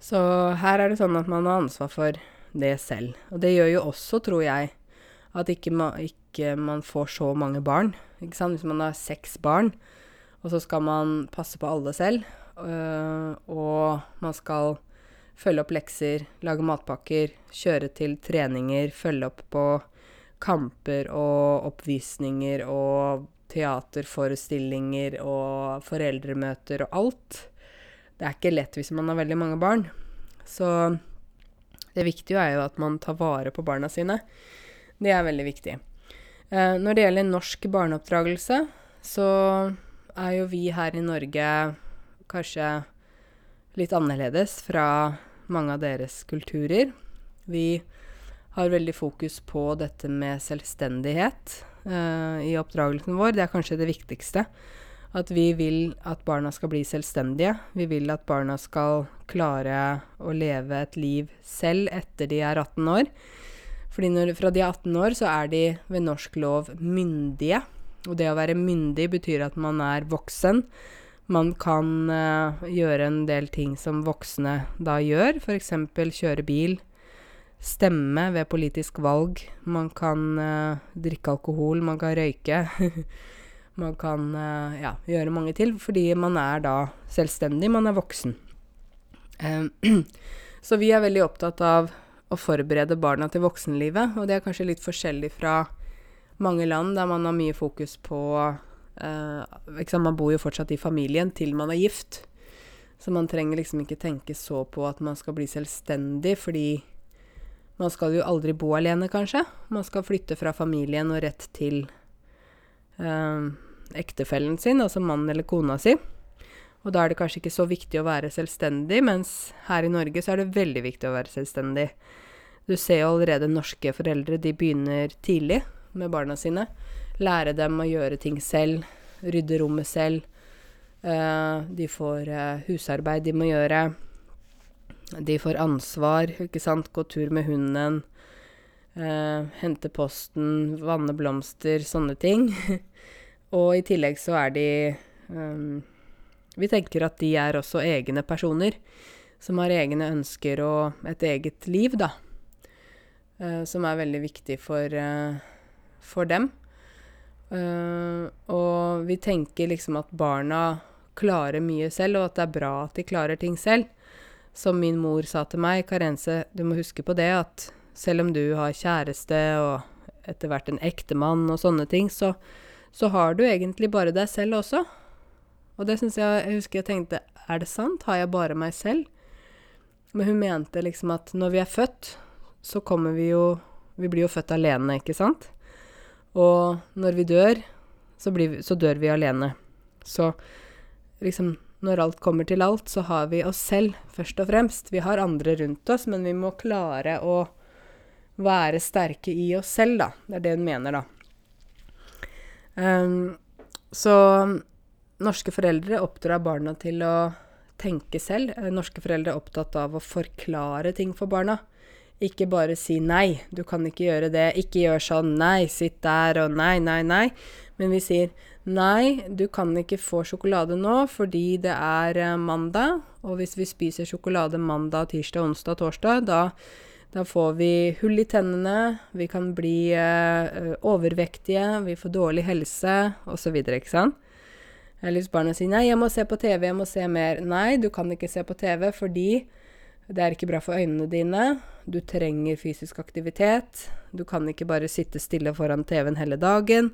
Så her er det sånn at man har ansvar for det selv. Og det gjør jo også, tror jeg, at ikke, ma ikke man får så mange barn. Ikke sant? Hvis man har seks barn, og så skal man passe på alle selv, øh, og man skal følge opp lekser, lage matpakker, kjøre til treninger, følge opp på kamper og oppvisninger og teaterforestillinger og foreldremøter og alt. Det er ikke lett hvis man har veldig mange barn. Så det viktige er jo at man tar vare på barna sine. Det er veldig viktig. Eh, når det gjelder norsk barneoppdragelse, så er jo vi her i Norge kanskje litt annerledes fra mange av deres kulturer. Vi har veldig fokus på dette med selvstendighet uh, i oppdragelsen vår. Det er kanskje det viktigste. At vi vil at barna skal bli selvstendige. Vi vil at barna skal klare å leve et liv selv etter de er 18 år. Fordi når, fra de er 18 år, så er de ved norsk lov myndige. Og det å være myndig betyr at man er voksen. Man kan uh, gjøre en del ting som voksne da gjør, f.eks. kjøre bil, stemme ved politisk valg. Man kan uh, drikke alkohol, man kan røyke. man kan uh, ja, gjøre mange til, fordi man er da selvstendig, man er voksen. Um, så vi er veldig opptatt av å forberede barna til voksenlivet, og det er kanskje litt forskjellig fra mange land der man har mye fokus på uh, Man bor jo fortsatt i familien til man er gift. Så man trenger liksom ikke tenke så på at man skal bli selvstendig, fordi man skal jo aldri bo alene, kanskje. Man skal flytte fra familien og rett til eh, ektefellen sin, altså mannen eller kona si. Og da er det kanskje ikke så viktig å være selvstendig, mens her i Norge så er det veldig viktig å være selvstendig. Du ser jo allerede norske foreldre, de begynner tidlig med barna sine. Lære dem å gjøre ting selv, rydde rommet selv. Uh, de får uh, husarbeid de må gjøre. De får ansvar, ikke sant. Gå tur med hunden. Uh, hente posten, vanne blomster, sånne ting. og i tillegg så er de Um, vi tenker at de er også egne personer, som har egne ønsker og et eget liv, da. Som er veldig viktig for, for dem. Uh, og vi tenker liksom at barna klarer mye selv, og at det er bra at de klarer ting selv. Som min mor sa til meg, Karense, du må huske på det at selv om du har kjæreste og etter hvert en ektemann og sånne ting, så, så har du egentlig bare deg selv også. Og det syns jeg Jeg husker jeg tenkte Er det sant? Har jeg bare meg selv? Men hun mente liksom at når vi er født, så kommer vi jo Vi blir jo født alene, ikke sant? Og når vi dør, så, vi, så dør vi alene. Så liksom Når alt kommer til alt, så har vi oss selv først og fremst. Vi har andre rundt oss, men vi må klare å være sterke i oss selv, da. Det er det hun mener, da. Um, så norske foreldre oppdrar barna til å tenke selv. Eh, norske foreldre er opptatt av å forklare ting for barna. Ikke bare si nei, du kan ikke gjøre det, ikke gjør sånn, nei, sitt der og nei, nei, nei. Men vi sier nei, du kan ikke få sjokolade nå fordi det er uh, mandag, og hvis vi spiser sjokolade mandag, tirsdag, onsdag, torsdag, da, da får vi hull i tennene, vi kan bli eh, overvektige, vi får dårlig helse, osv., ikke sant? Eller hvis barna sier 'nei, jeg må se på TV, jeg må se mer'. Nei, du kan ikke se på TV fordi det er ikke bra for øynene dine. Du trenger fysisk aktivitet. Du kan ikke bare sitte stille foran TV-en hele dagen.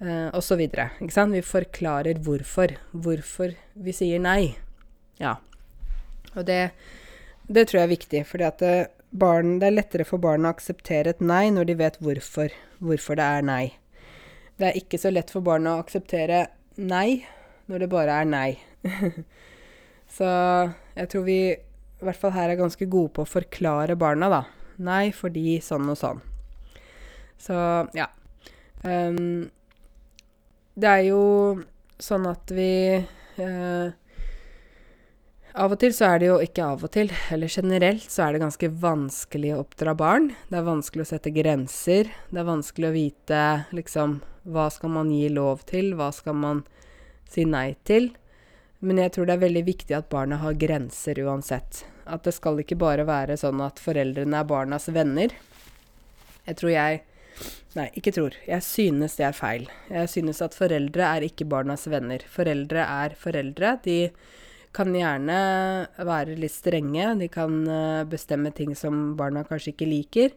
Uh, og så videre. Ikke sant? Vi forklarer hvorfor. Hvorfor vi sier nei. Ja. Og det, det tror jeg er viktig, at det, barn, det er lettere for barn å akseptere et nei når de vet hvorfor. Hvorfor det er nei. Det er ikke så lett for barn å akseptere nei når det bare er nei. så jeg tror vi i hvert fall her er ganske gode på å forklare barna, da. Nei fordi sånn og sånn. Så ja. Um, det er jo sånn at vi uh, Av og til så er det jo ikke av og til, eller generelt så er det ganske vanskelig å oppdra barn. Det er vanskelig å sette grenser. Det er vanskelig å vite liksom hva skal man gi lov til? Hva skal man si nei til? Men jeg tror det er veldig viktig at barna har grenser uansett. At det skal ikke bare være sånn at foreldrene er barnas venner. Jeg tror jeg Nei, ikke tror. Jeg synes det er feil. Jeg synes at foreldre er ikke barnas venner. Foreldre er foreldre. De kan gjerne være litt strenge. De kan eh, bestemme ting som barna kanskje ikke liker.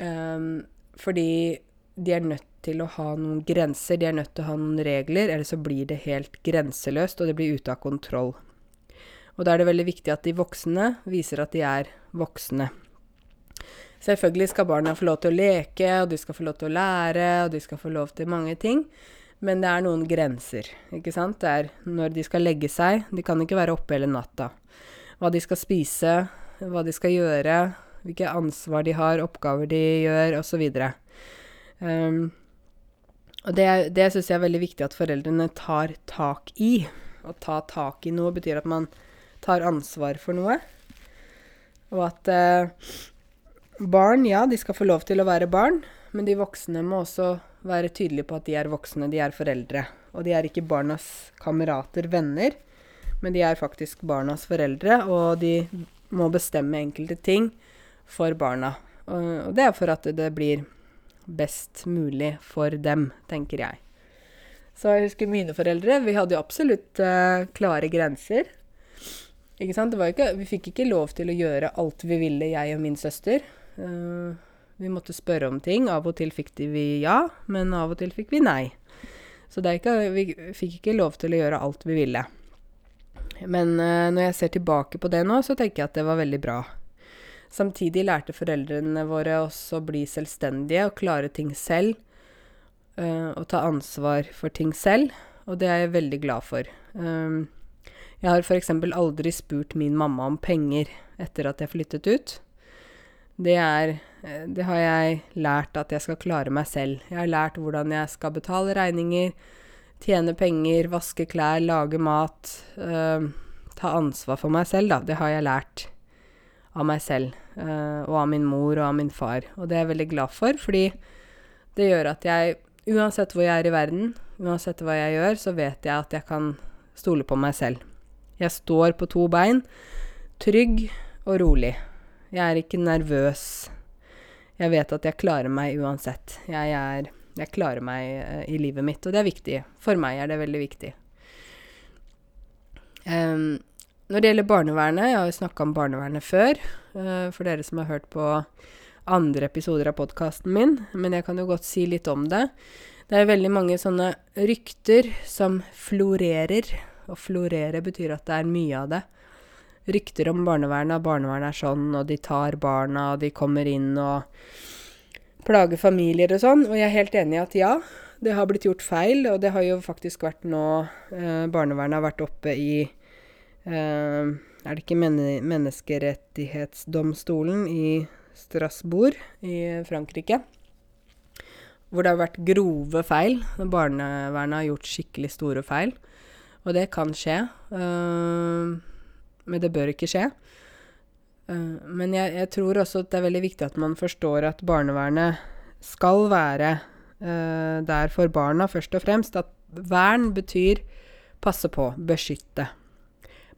Um, fordi de er nødt til å ha noen grenser, de er nødt til å ha noen regler, eller så blir det helt grenseløst, og det blir ute av kontroll. Og da er det veldig viktig at de voksne viser at de er voksne. Selvfølgelig skal barna få lov til å leke, og de skal få lov til å lære, og de skal få lov til mange ting. Men det er noen grenser, ikke sant. Det er når de skal legge seg. De kan ikke være oppe hele natta. Hva de skal spise, hva de skal gjøre, hvilke ansvar de har, oppgaver de gjør, osv. Um, og det, det syns jeg er veldig viktig at foreldrene tar tak i. Å ta tak i noe betyr at man tar ansvar for noe. Og at eh, barn, ja, de skal få lov til å være barn, men de voksne må også være tydelige på at de er voksne, de er foreldre. Og de er ikke barnas kamerater, venner, men de er faktisk barnas foreldre, og de må bestemme enkelte ting for barna. Og, og det er for at det blir best mulig for dem, tenker jeg. Så jeg husker mine foreldre. Vi hadde jo absolutt uh, klare grenser. Ikke sant? Ikke, vi fikk ikke lov til å gjøre alt vi ville, jeg og min søster. Uh, vi måtte spørre om ting. Av og til fikk vi ja, men av og til fikk vi nei. Så ikke, vi fikk ikke lov til å gjøre alt vi ville. Men uh, når jeg ser tilbake på det nå, så tenker jeg at det var veldig bra. Samtidig lærte foreldrene våre også å bli selvstendige og klare ting selv. Uh, og ta ansvar for ting selv, og det er jeg veldig glad for. Um, jeg har f.eks. aldri spurt min mamma om penger etter at jeg flyttet ut. Det er eh, Det har jeg lært at jeg skal klare meg selv. Jeg har lært hvordan jeg skal betale regninger, tjene penger, vaske klær, lage mat. Uh, ta ansvar for meg selv, da. Det har jeg lært av meg selv. Uh, og av min mor og av min far. Og det er jeg veldig glad for, fordi det gjør at jeg, uansett hvor jeg er i verden, Uansett hva jeg gjør, så vet jeg at jeg kan stole på meg selv. Jeg står på to bein, trygg og rolig. Jeg er ikke nervøs. Jeg vet at jeg klarer meg uansett. Jeg, er, jeg klarer meg uh, i livet mitt, og det er viktig. For meg er det veldig viktig. Um, når det gjelder barnevernet, jeg har jo snakka om barnevernet før, uh, for dere som har hørt på andre episoder av podkasten min, men jeg kan jo godt si litt om det. Det er veldig mange sånne rykter som florerer, og florere betyr at det er mye av det. Rykter om barnevernet, at barnevernet er sånn, og de tar barna, og de kommer inn og plager familier og sånn. Og jeg er helt enig i at ja, det har blitt gjort feil, og det har jo faktisk vært nå eh, Barnevernet har vært oppe i Er det ikke men menneskerettighetsdomstolen i Strasbourg i Frankrike? Hvor det har vært grove feil. Barnevernet har gjort skikkelig store feil. Og det kan skje. Uh, men det bør ikke skje. Uh, men jeg, jeg, tror også at det er veldig viktig at man forstår at barnevernet skal være uh, der for barna, først og fremst. At vern betyr passe på, beskytte.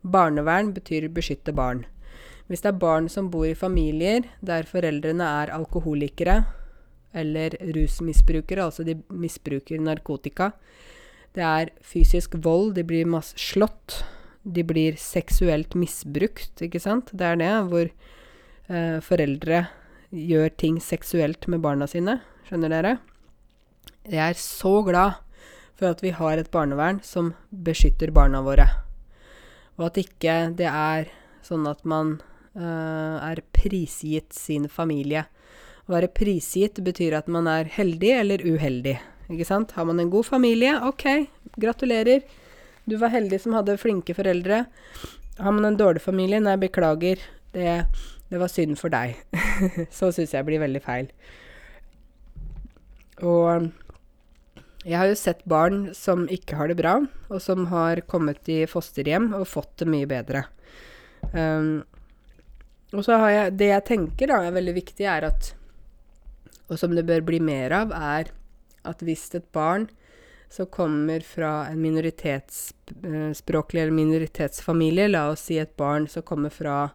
Barnevern betyr beskytte barn. Hvis det er barn som bor i familier der foreldrene er alkoholikere eller rusmisbrukere, altså de misbruker narkotika, det er fysisk vold, de blir masse slått, de blir seksuelt misbrukt, ikke sant? Det er det hvor eh, foreldre gjør ting seksuelt med barna sine. Skjønner dere? Jeg er så glad for at vi har et barnevern som beskytter barna våre. Og at ikke det er sånn at man uh, er prisgitt sin familie. Å være prisgitt betyr at man er heldig eller uheldig. Ikke sant? Har man en god familie, ok, gratulerer. Du var heldig som hadde flinke foreldre. Har man en dårlig familie, nei, beklager. Det, det var synd for deg. Så syns jeg blir veldig feil. Og jeg har jo sett barn som ikke har det bra, og som har kommet i fosterhjem og fått det mye bedre. Um, og så har jeg Det jeg tenker da er veldig viktig, er at Og som det bør bli mer av, er at hvis et barn som kommer fra en minoritetsspråklig eller minoritetsfamilie, la oss si et barn som kommer fra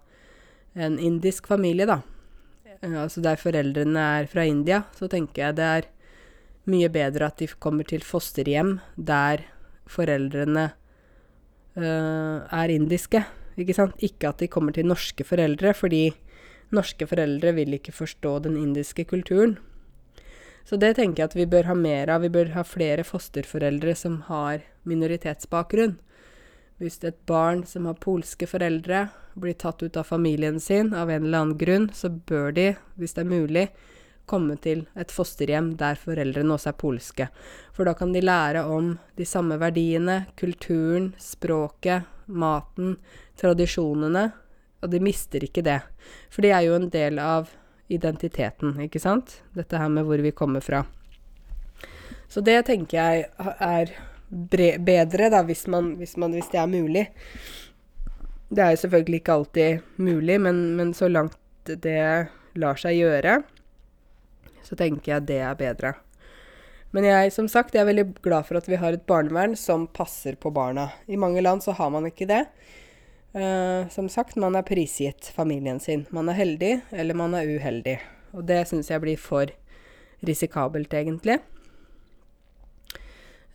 en indisk familie, da, eh, altså der foreldrene er fra India, så tenker jeg det er mye bedre at de kommer til fosterhjem der foreldrene uh, er indiske, ikke sant. Ikke at de kommer til norske foreldre, fordi norske foreldre vil ikke forstå den indiske kulturen. Så det tenker jeg at vi bør ha mer av. Vi bør ha flere fosterforeldre som har minoritetsbakgrunn. Hvis et barn som har polske foreldre, blir tatt ut av familien sin av en eller annen grunn, så bør de, hvis det er mulig, komme til et fosterhjem der foreldrene også er polske. For da kan de lære om de samme verdiene, kulturen, språket, maten, tradisjonene, og de mister ikke det. For det er jo en del av identiteten, ikke sant? Dette her med hvor vi kommer fra. Så det tenker jeg er bedre, da, hvis, man, hvis, man, hvis, det er mulig. Det er jo selvfølgelig ikke alltid mulig, men, men så langt det lar seg gjøre, så tenker jeg det er bedre. Men jeg, som sagt, jeg er veldig glad for at vi har et barnevern som passer på barna. I mange land så har man ikke det. Uh, som sagt, man er prisgitt familien sin. Man er heldig, eller man er uheldig. Og det syns jeg blir for risikabelt, egentlig.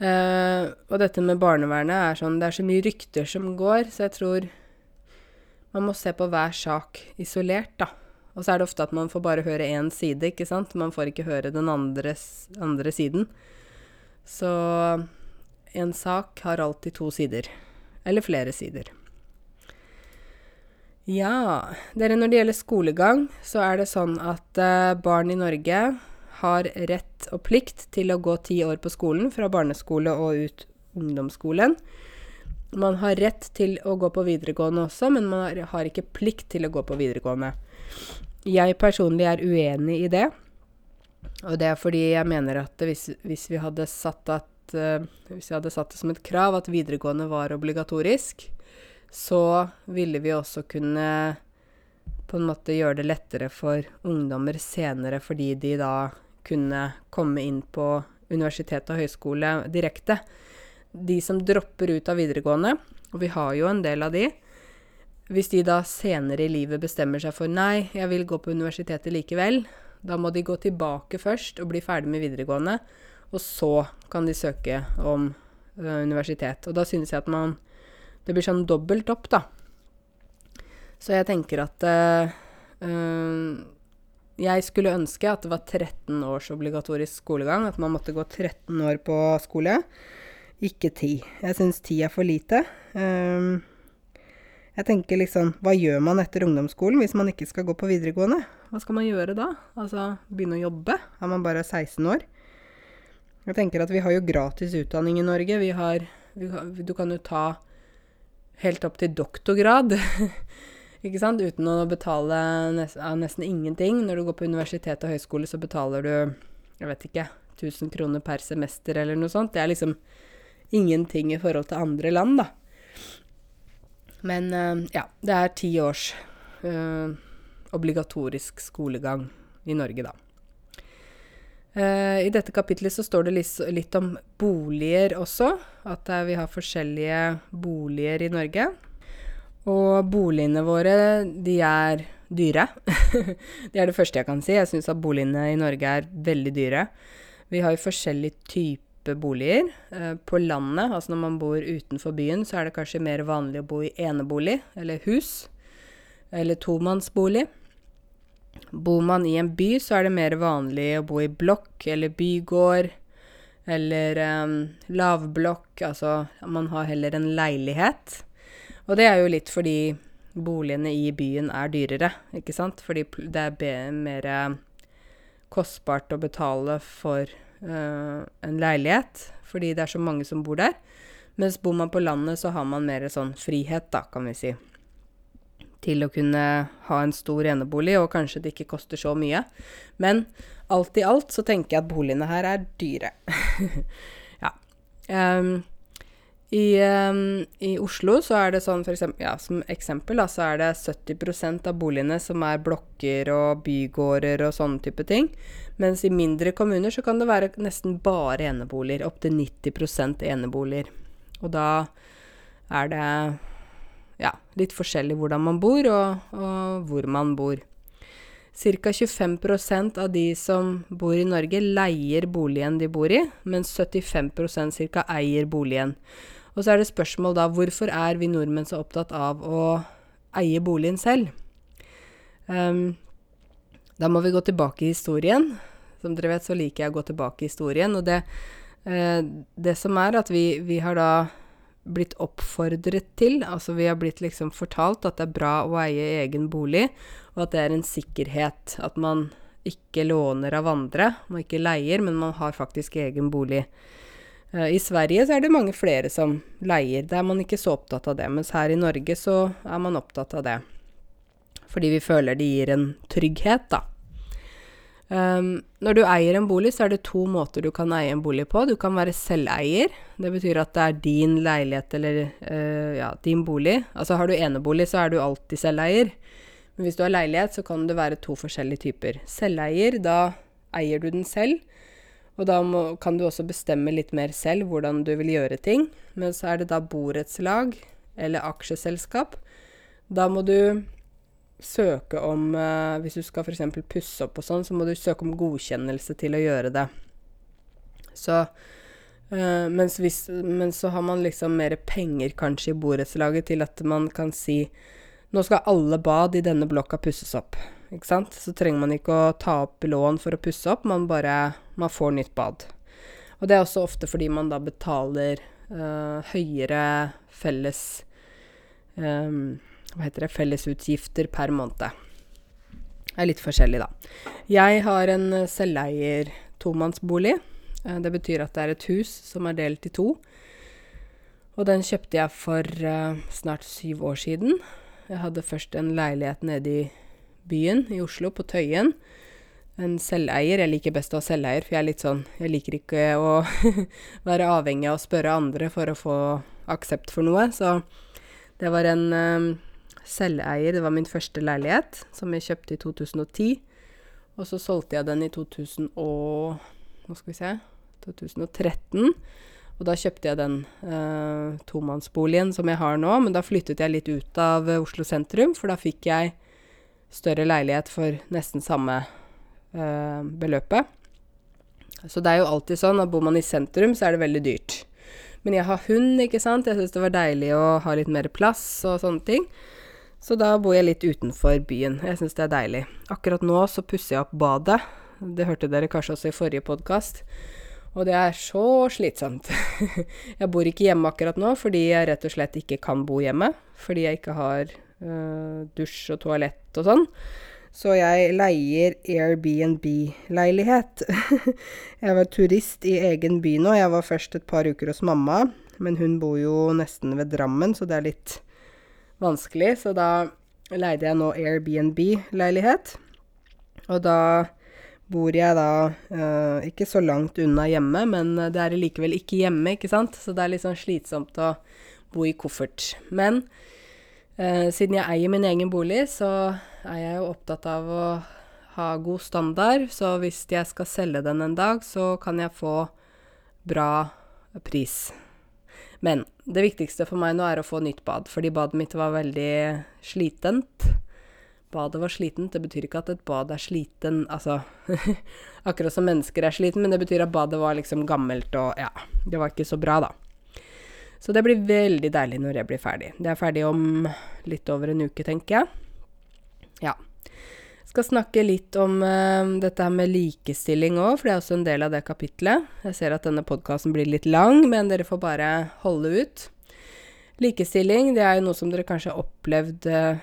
Uh, og dette med barnevernet er sånn Det er så mye rykter som går, så jeg tror man må se på hver sak isolert, da. Og så er det ofte at man får bare høre én side, ikke sant. Man får ikke høre den andres, andre siden. Så en sak har alltid to sider. Eller flere sider. Ja, dere, når det gjelder skolegang, så er det sånn at uh, barn i Norge har rett og plikt til å gå ti år på skolen, fra barneskole og ut ungdomsskolen. Man har rett til å gå på videregående også, men man har ikke plikt til å gå på videregående. Jeg personlig er uenig i det. Og det er fordi jeg mener at hvis, hvis, vi, hadde satt at, uh, hvis vi hadde satt det som et krav at videregående var obligatorisk, så ville vi også kunne på en måte gjøre det lettere for ungdommer senere, fordi de da kunne komme inn på universitet og høyskole direkte. De som dropper ut av videregående, og vi har jo en del av de, hvis de da senere i livet bestemmer seg for nei, jeg vil gå på universitetet likevel, da må de gå tilbake først og bli ferdig med videregående, og så kan de søke om uh, universitet. Og da synes jeg at man Det blir sånn dobbelt opp, da. Så jeg tenker at uh, jeg skulle ønske at det var 13 års obligatorisk skolegang, at man måtte gå 13 år på skole, ikke 10. Jeg syns 10 er for lite. Um, jeg tenker liksom, hva gjør man etter ungdomsskolen hvis man ikke skal gå på videregående? Hva skal man gjøre da? Altså begynne å jobbe? Er man bare 16 år? Jeg tenker at vi har jo gratis utdanning i Norge. Vi har, Du kan jo ta helt opp til doktorgrad. Ikke sant? Uten å betale nesten, nesten ingenting. Når du går på universitet og høyskole, så betaler du, jeg vet ikke, 1000 kroner per semester eller noe sånt. Det er liksom ingenting i forhold til andre land, da. Men uh, ja, det er ti års uh, obligatorisk skolegang i Norge, da. Uh, I dette kapitlet så står det litt, om boliger også. At vi har forskjellige boliger i Norge. Og boligene våre, de er dyre. det er det første jeg kan si. Jeg syns at boligene i Norge er veldig dyre. Vi har jo forskjellige typer boliger. Eh, på landet, altså når man bor utenfor byen, så er det kanskje mer vanlig å bo i enebolig eller hus. Eller tomannsbolig. Bor man i en by, så er det mer vanlig å bo i blokk eller bygård. Eller um, lavblokk. Altså man har heller en leilighet. Og det er jo litt fordi boligene i byen er dyrere, ikke sant? Fordi det er mer eh, kostbart å betale for en leilighet, fordi det er så mange som bor der. Mens bor man på landet, så har man mer sånn frihet, da, kan vi si. Til å kunne ha en stor enebolig, og kanskje det ikke koster så mye. Men alt i alt så tenker jeg at boligene her er dyre. ja. Um, i, um, I, Oslo så er det sånn, for eksempel, ja, som eksempel, da, så er det 70% av boligene som er blokker og bygårder og sånne type ting. Mens i mindre kommuner så kan det være nesten bare eneboliger. Opptil 90% eneboliger. Og da er det ja, litt forskjellig hvordan man bor, og, og hvor man bor. Ca. 25% av de som bor i Norge, leier boligen de bor i, mens 75% ca. eier boligen. Og så er det spørsmål da hvorfor er vi nordmenn så opptatt av å eie boligen selv? Um, da må vi gå tilbake i historien. Som dere vet, så liker jeg å gå tilbake i historien. Og det, eh, det som er at vi, vi, har da blitt oppfordret til, altså vi har blitt liksom fortalt at det er bra å eie egen bolig, og at det er en sikkerhet. At man ikke låner av andre, man ikke leier, men man har faktisk egen bolig. Uh, I Sverige så er det mange flere som leier. Der er man ikke så opptatt av det. Mens her i Norge så er man opptatt av det. Fordi vi føler det gir en trygghet, da. Um, når du eier en bolig, så er det to måter du kan eie en bolig på. Du kan være selveier. Det betyr at det er din leilighet eller uh, ja, din bolig. Altså har du enebolig, så er du alltid selveier. Men hvis du har leilighet, så kan det være to forskjellige typer. Selveier, da eier du den selv. Og da må, kan du også bestemme litt mer selv hvordan du vil gjøre ting. Men så er det da borettslag eller aksjeselskap. Da må du søke om uh, Hvis du skal f.eks. pusse opp og sånn, så må du søke om godkjennelse til å gjøre det. Så uh, mens, hvis, Men så har man liksom mer penger kanskje i borettslaget til at man kan si nå skal alle bad i denne blokka pusses opp. Ikke sant? Så trenger man ikke å ta opp lån for å pusse opp, man bare man får nytt bad. Og det er også ofte fordi man da betaler uh, høyere felles um, Hva heter det fellesutgifter per måned. Det er litt forskjellig, da. Jeg har en selveier tomannsbolig. Uh, det betyr at det er et hus som er delt i to. Og den kjøpte jeg for uh, snart syv år siden. Jeg hadde først en leilighet nede i byen, i Oslo, på Tøyen. En selveier. Jeg liker best å ha selveier, for jeg er litt sånn Jeg liker ikke å være avhengig av å spørre andre for å få aksept for noe. Så det var en um, selveier. Det var min første leilighet, som jeg kjøpte i 2010. Og så solgte jeg den i 2000 og Nå skal vi se 2013. Og da kjøpte jeg den eh, tomannsboligen som jeg har nå, men da flyttet jeg litt ut av Oslo sentrum, for da fikk jeg større leilighet for nesten samme eh, beløpet. Så det er jo alltid sånn at bor man i sentrum, så er det veldig dyrt. Men jeg har hund, ikke sant. Jeg syns det var deilig å ha litt mer plass og sånne ting. Så da bor jeg litt utenfor byen. Jeg syns det er deilig. Akkurat nå så pusser jeg opp badet. Det hørte dere kanskje også i forrige podkast. Og det er så slitsomt. jeg bor ikke hjemme akkurat nå fordi jeg rett og slett ikke kan bo hjemme. Fordi jeg ikke har øh, dusj og toalett og sånn. Så jeg leier Airbnb-leilighet. jeg var turist i egen by nå. Jeg var først et par uker hos mamma, men hun bor jo nesten ved Drammen, så det er litt vanskelig. Så da leide jeg nå Airbnb-leilighet. Og da bor jeg da uh, ikke så langt unna hjemme, men det er likevel ikke hjemme, ikke sant? Så det er litt sånn slitsomt å bo i koffert. Men uh, siden jeg eier min egen bolig, så er jeg jo opptatt av å ha god standard. Så hvis jeg skal selge den en dag, så kan jeg få bra pris. Men det viktigste for meg nå er å få nytt bad, fordi badet mitt var veldig slitent badet var slitent. Det betyr ikke at et bad er sliten, altså Akkurat som mennesker er sliten, men det betyr at badet var liksom gammelt og ja, det var ikke så bra, da. Så det blir veldig deilig når jeg blir ferdig. Det er ferdig om litt over en uke, tenker jeg. Ja. Skal snakke litt om uh, dette med likestilling òg, for det er også en del av det kapitlet. Jeg ser at denne podkasten blir litt lang, men dere får bare holde ut. Likestilling, det er jo noe som dere kanskje har opplevd uh,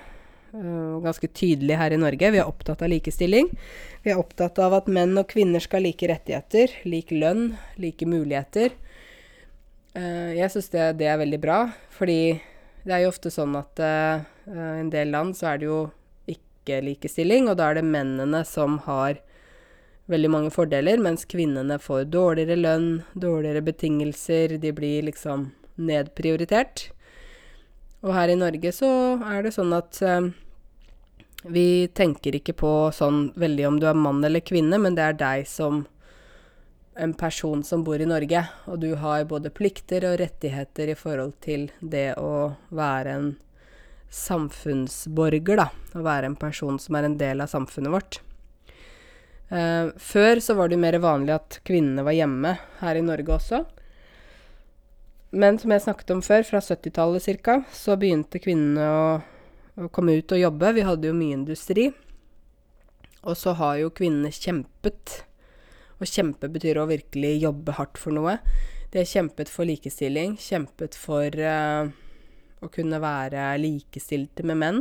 ganske tydelig her i Norge. Vi er opptatt av likestilling. Vi er opptatt av at menn og kvinner skal ha like rettigheter, lik lønn, like muligheter. Uh, jeg syns det, det, er veldig bra, fordi det er jo ofte sånn at uh, i en del land så er det jo ikke likestilling, og da er det mennene som har veldig mange fordeler, mens kvinnene får dårligere lønn, dårligere betingelser, de blir liksom nedprioritert. Og her i Norge så er det sånn at eh, vi tenker ikke på sånn veldig om du er mann eller kvinne, men det er deg som en person som bor i Norge, og du har både plikter og rettigheter i forhold til det å være en samfunnsborger, da. Å være en person som er en del av samfunnet vårt. Uh, før så var det jo mer vanlig at kvinnene var hjemme her i Norge også. Men som jeg snakket om før, fra 70-tallet ca., så begynte kvinnene å å komme ut og jobbe. Vi hadde jo mye industri. Og så har jo kvinnene kjempet. Og kjempe betyr å virkelig jobbe hardt for noe. De har kjempet for likestilling, kjempet for uh, å kunne være likestilte med menn.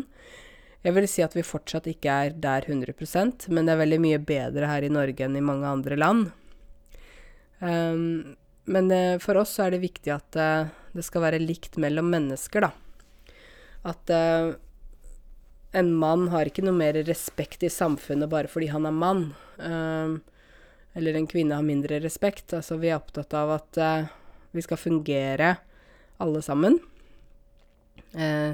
Jeg vil si at vi fortsatt ikke er der 100% men det er veldig mye bedre her i Norge enn i mange andre land. Um, men det, for oss er det viktig at uh, det skal være likt mellom mennesker, da. At en mann har ikke noe mer respekt i samfunnet bare fordi han er mann. Um, eller en kvinne har mindre respekt. Altså, vi er opptatt av at uh, vi skal fungere alle sammen. Uh,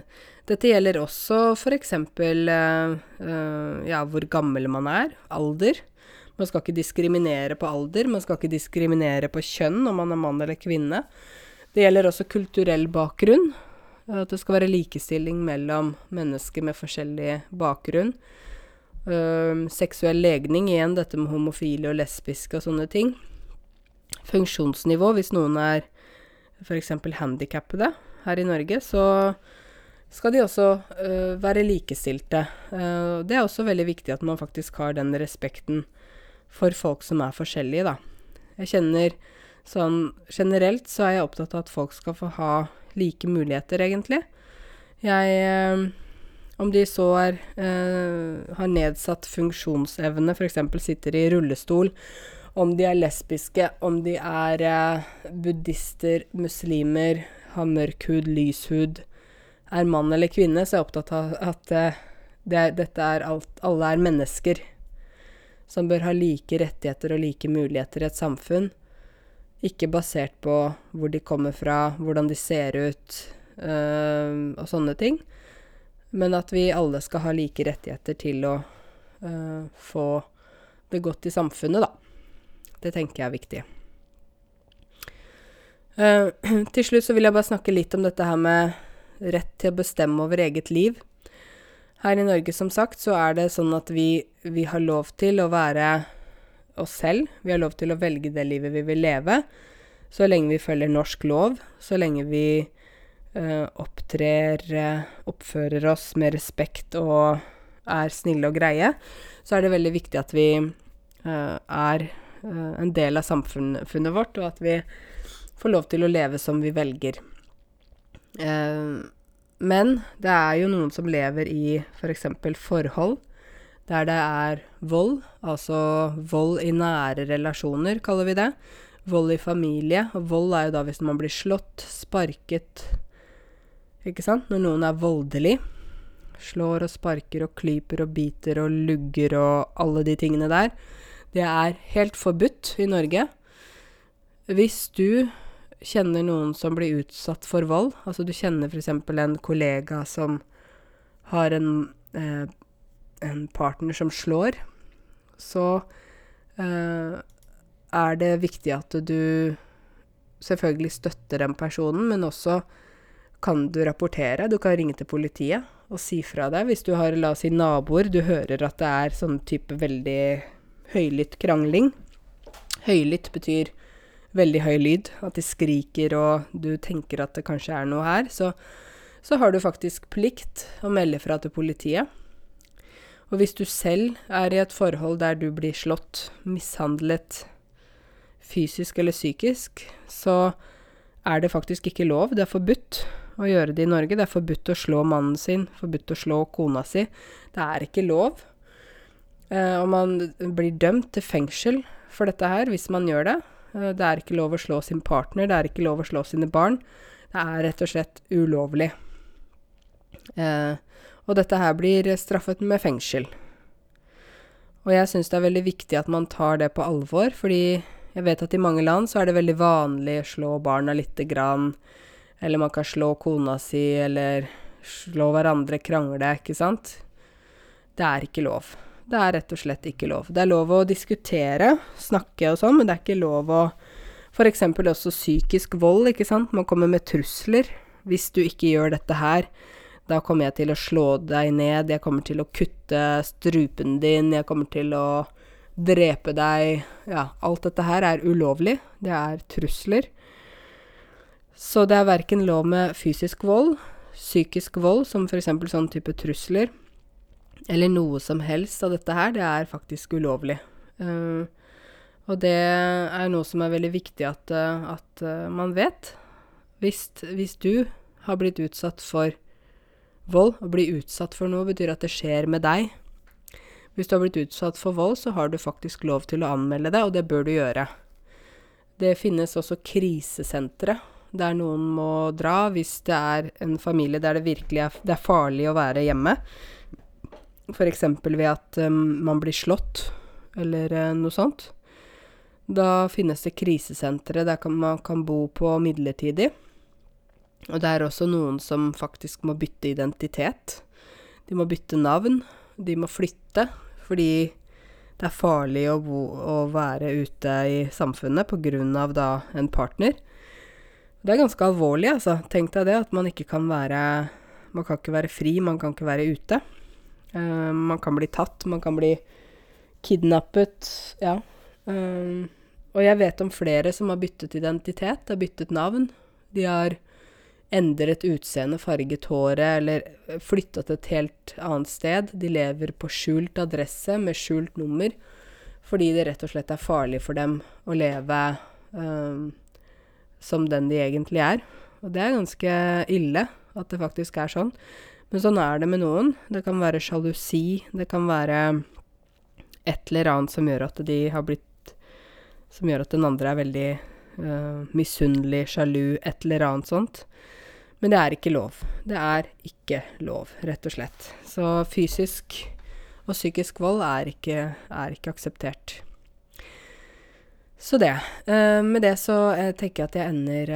dette gjelder også f.eks. Uh, uh, ja, hvor gammel man er. Alder. Man skal ikke diskriminere på alder. Man skal ikke diskriminere på kjønn om man er mann eller kvinne. Det gjelder også kulturell bakgrunn. At det skal være likestilling mellom mennesker med forskjellig bakgrunn. Uh, seksuell legning, igjen dette med homofile og lesbiske og sånne ting. Funksjonsnivå, hvis noen er f.eks. handikappede her i Norge, så skal de også uh, være likestilte. Uh, det er også veldig viktig at man faktisk har den respekten for folk som er forskjellige, da. Jeg kjenner sånn generelt så er jeg opptatt av at folk skal få ha like muligheter, egentlig. Jeg eh, Om de så er eh, har nedsatt funksjonsevne, f.eks. sitter i rullestol, om de er lesbiske, om de er buddhister, muslimer, har mørk hud, lys hud, er mann eller kvinne, så er jeg opptatt av at eh, det dette er alt Alle er mennesker som bør ha like rettigheter og like muligheter i et samfunn. Ikke basert på hvor de kommer fra, hvordan de ser ut øh, og sånne ting. Men at vi alle skal ha like rettigheter til å øh, få det godt i samfunnet, da. Det tenker jeg er viktig. Uh, til slutt så vil jeg bare snakke litt om dette her med rett til å bestemme over eget liv. Her i Norge, som sagt, så er det sånn at vi, vi har lov til å være oss selv. Vi har lov til å velge det livet vi vil leve, så lenge vi følger norsk lov, så lenge vi uh, opptrer, uh, oppfører oss med respekt og er snille og greie, så er det veldig viktig at vi er en del av samfunnet vårt, og at vi får lov til å leve som vi velger. men det er jo noen som lever i f.eks. For forhold der det er vold, altså vold i nære relasjoner, kaller vi det. Vold i familie. Og vold er jo da hvis man blir slått, sparket, ikke sant? Når noen er voldelig. Slår og sparker og klyper og biter og lugger og alle de tingene der. Det er helt forbudt i Norge. Hvis du kjenner noen som blir utsatt for vold, altså du kjenner f.eks. en kollega som har en, eh, en partner som slår, så eh, er det viktig at du selvfølgelig støtter den personen, men også kan du rapportere. Du kan ringe til politiet og si fra deg hvis du har, la oss si, naboer. Du hører at det er sånn type veldig høylytt krangling. Høylytt betyr veldig høy lyd, at de skriker og du tenker at det kanskje er noe her. Så, så har du faktisk plikt å melde fra til politiet. Og hvis du selv er i et forhold der du blir slått, mishandlet, fysisk eller psykisk, så er det faktisk ikke lov. Det er forbudt å gjøre det i Norge. Det er forbudt å slå mannen sin, forbudt å slå kona si. Det er ikke lov. Eh, og man blir dømt til fengsel for dette her hvis man gjør det. Eh, det er ikke lov å slå sin partner, det er ikke lov å slå sine barn. Det er rett og slett ulovlig. Eh, og dette her blir straffet med fengsel. Og jeg syns det er veldig viktig at man tar det på alvor, fordi jeg vet at i mange land så er det veldig vanlig å slå barna lite grann. Eller man kan slå kona si, eller slå hverandre, krangle, ikke sant. Det er ikke lov. Det er rett og slett ikke lov. Det er lov å diskutere, snakke og sånn, men det er ikke lov å F.eks. også psykisk vold, ikke sant. Man kommer med trusler. Hvis du ikke gjør dette her, da kommer jeg til å slå deg ned, jeg kommer til å kutte strupen din, jeg kommer til å drepe deg Ja, alt dette her er ulovlig. Det er trusler. Så det er verken lov med fysisk vold, psykisk vold, som f.eks. sånn type trusler, eller noe som helst av dette her. Det er faktisk ulovlig. Uh, og det er noe som er veldig viktig at, uh, at uh, man vet. Hvis, hvis, du har blitt utsatt for vold, å bli utsatt for noe betyr at det skjer med deg. Hvis du har blitt utsatt for vold, så har du faktisk lov til å anmelde det, og det bør du gjøre. Det finnes også krisesentre der noen må dra hvis det er en familie der det virkelig er, det er farlig å være hjemme. F.eks. ved at um, man blir slått, eller uh, noe sånt. Da finnes det krisesentre der kan, man kan bo på midlertidig. Og det er også noen som faktisk må bytte identitet. De må bytte navn. De må flytte fordi det er farlig å, bo, å være ute i samfunnet pga. da en partner. Det er ganske alvorlig, altså. Tenk deg det, at man ikke kan være Man kan ikke være fri, man kan ikke være ute. Uh, man kan bli tatt, man kan bli kidnappet, ja. Uh, og jeg vet om flere som har byttet identitet, har byttet navn. De har endret utseende, farget håret eller flytta til et helt annet sted. De lever på skjult adresse med skjult nummer fordi det rett og slett er farlig for dem å leve uh, som den de egentlig er. Og det er ganske ille at det faktisk er sånn. Men sånn er det med noen. Det kan være sjalusi, det kan være et eller annet som gjør at de har blitt Som gjør at den andre er veldig uh, misunnelig, sjalu, et eller annet sånt. Men det er ikke lov. Det er ikke lov, rett og slett. Så fysisk og psykisk vold er ikke, er ikke akseptert. Så det. Uh, med det så uh, tenker jeg at jeg ender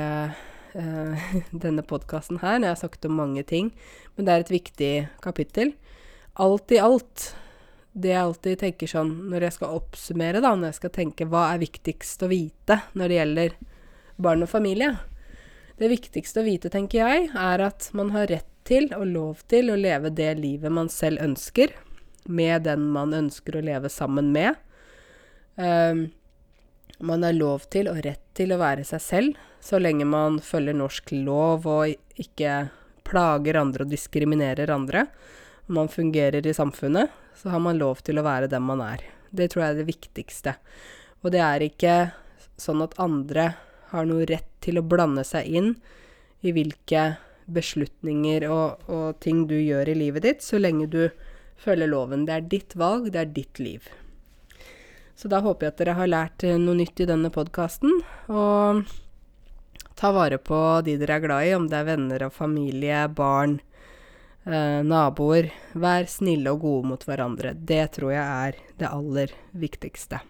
uh, denne podkasten her. Når jeg har sagt om mange ting. Men det er et viktig kapittel. Alt i alt, det jeg alltid tenker sånn når jeg skal oppsummere, da, når jeg skal tenke hva er viktigst å vite når det gjelder barn og familie, Det viktigste å vite, tenker jeg, er at man har rett til og lov til å leve det livet man selv ønsker, med den man ønsker å leve sammen med. Um, man har lov til og rett til å være seg selv, så lenge man følger norsk lov og ikke plager andre og diskriminerer andre. Om man fungerer i samfunnet, så har man lov til å være den man er. Det tror jeg er det viktigste. Og det er ikke sånn at andre har noe rett til å blande seg inn i hvilke beslutninger og, og ting du gjør i livet ditt, så lenge du følger loven. Det er ditt valg, det er ditt liv. Så da håper jeg at dere har lært noe nytt i denne podkasten. Og ta vare på de dere er glad i, om det er venner og familie, barn, eh, naboer. Vær snille og gode mot hverandre. Det tror jeg er det aller viktigste.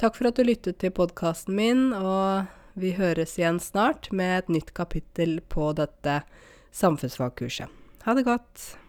Takk for at du lyttet til podkasten min, og vi høres igjen snart med et nytt kapittel på dette samfunnsfagkurset. Ha det godt.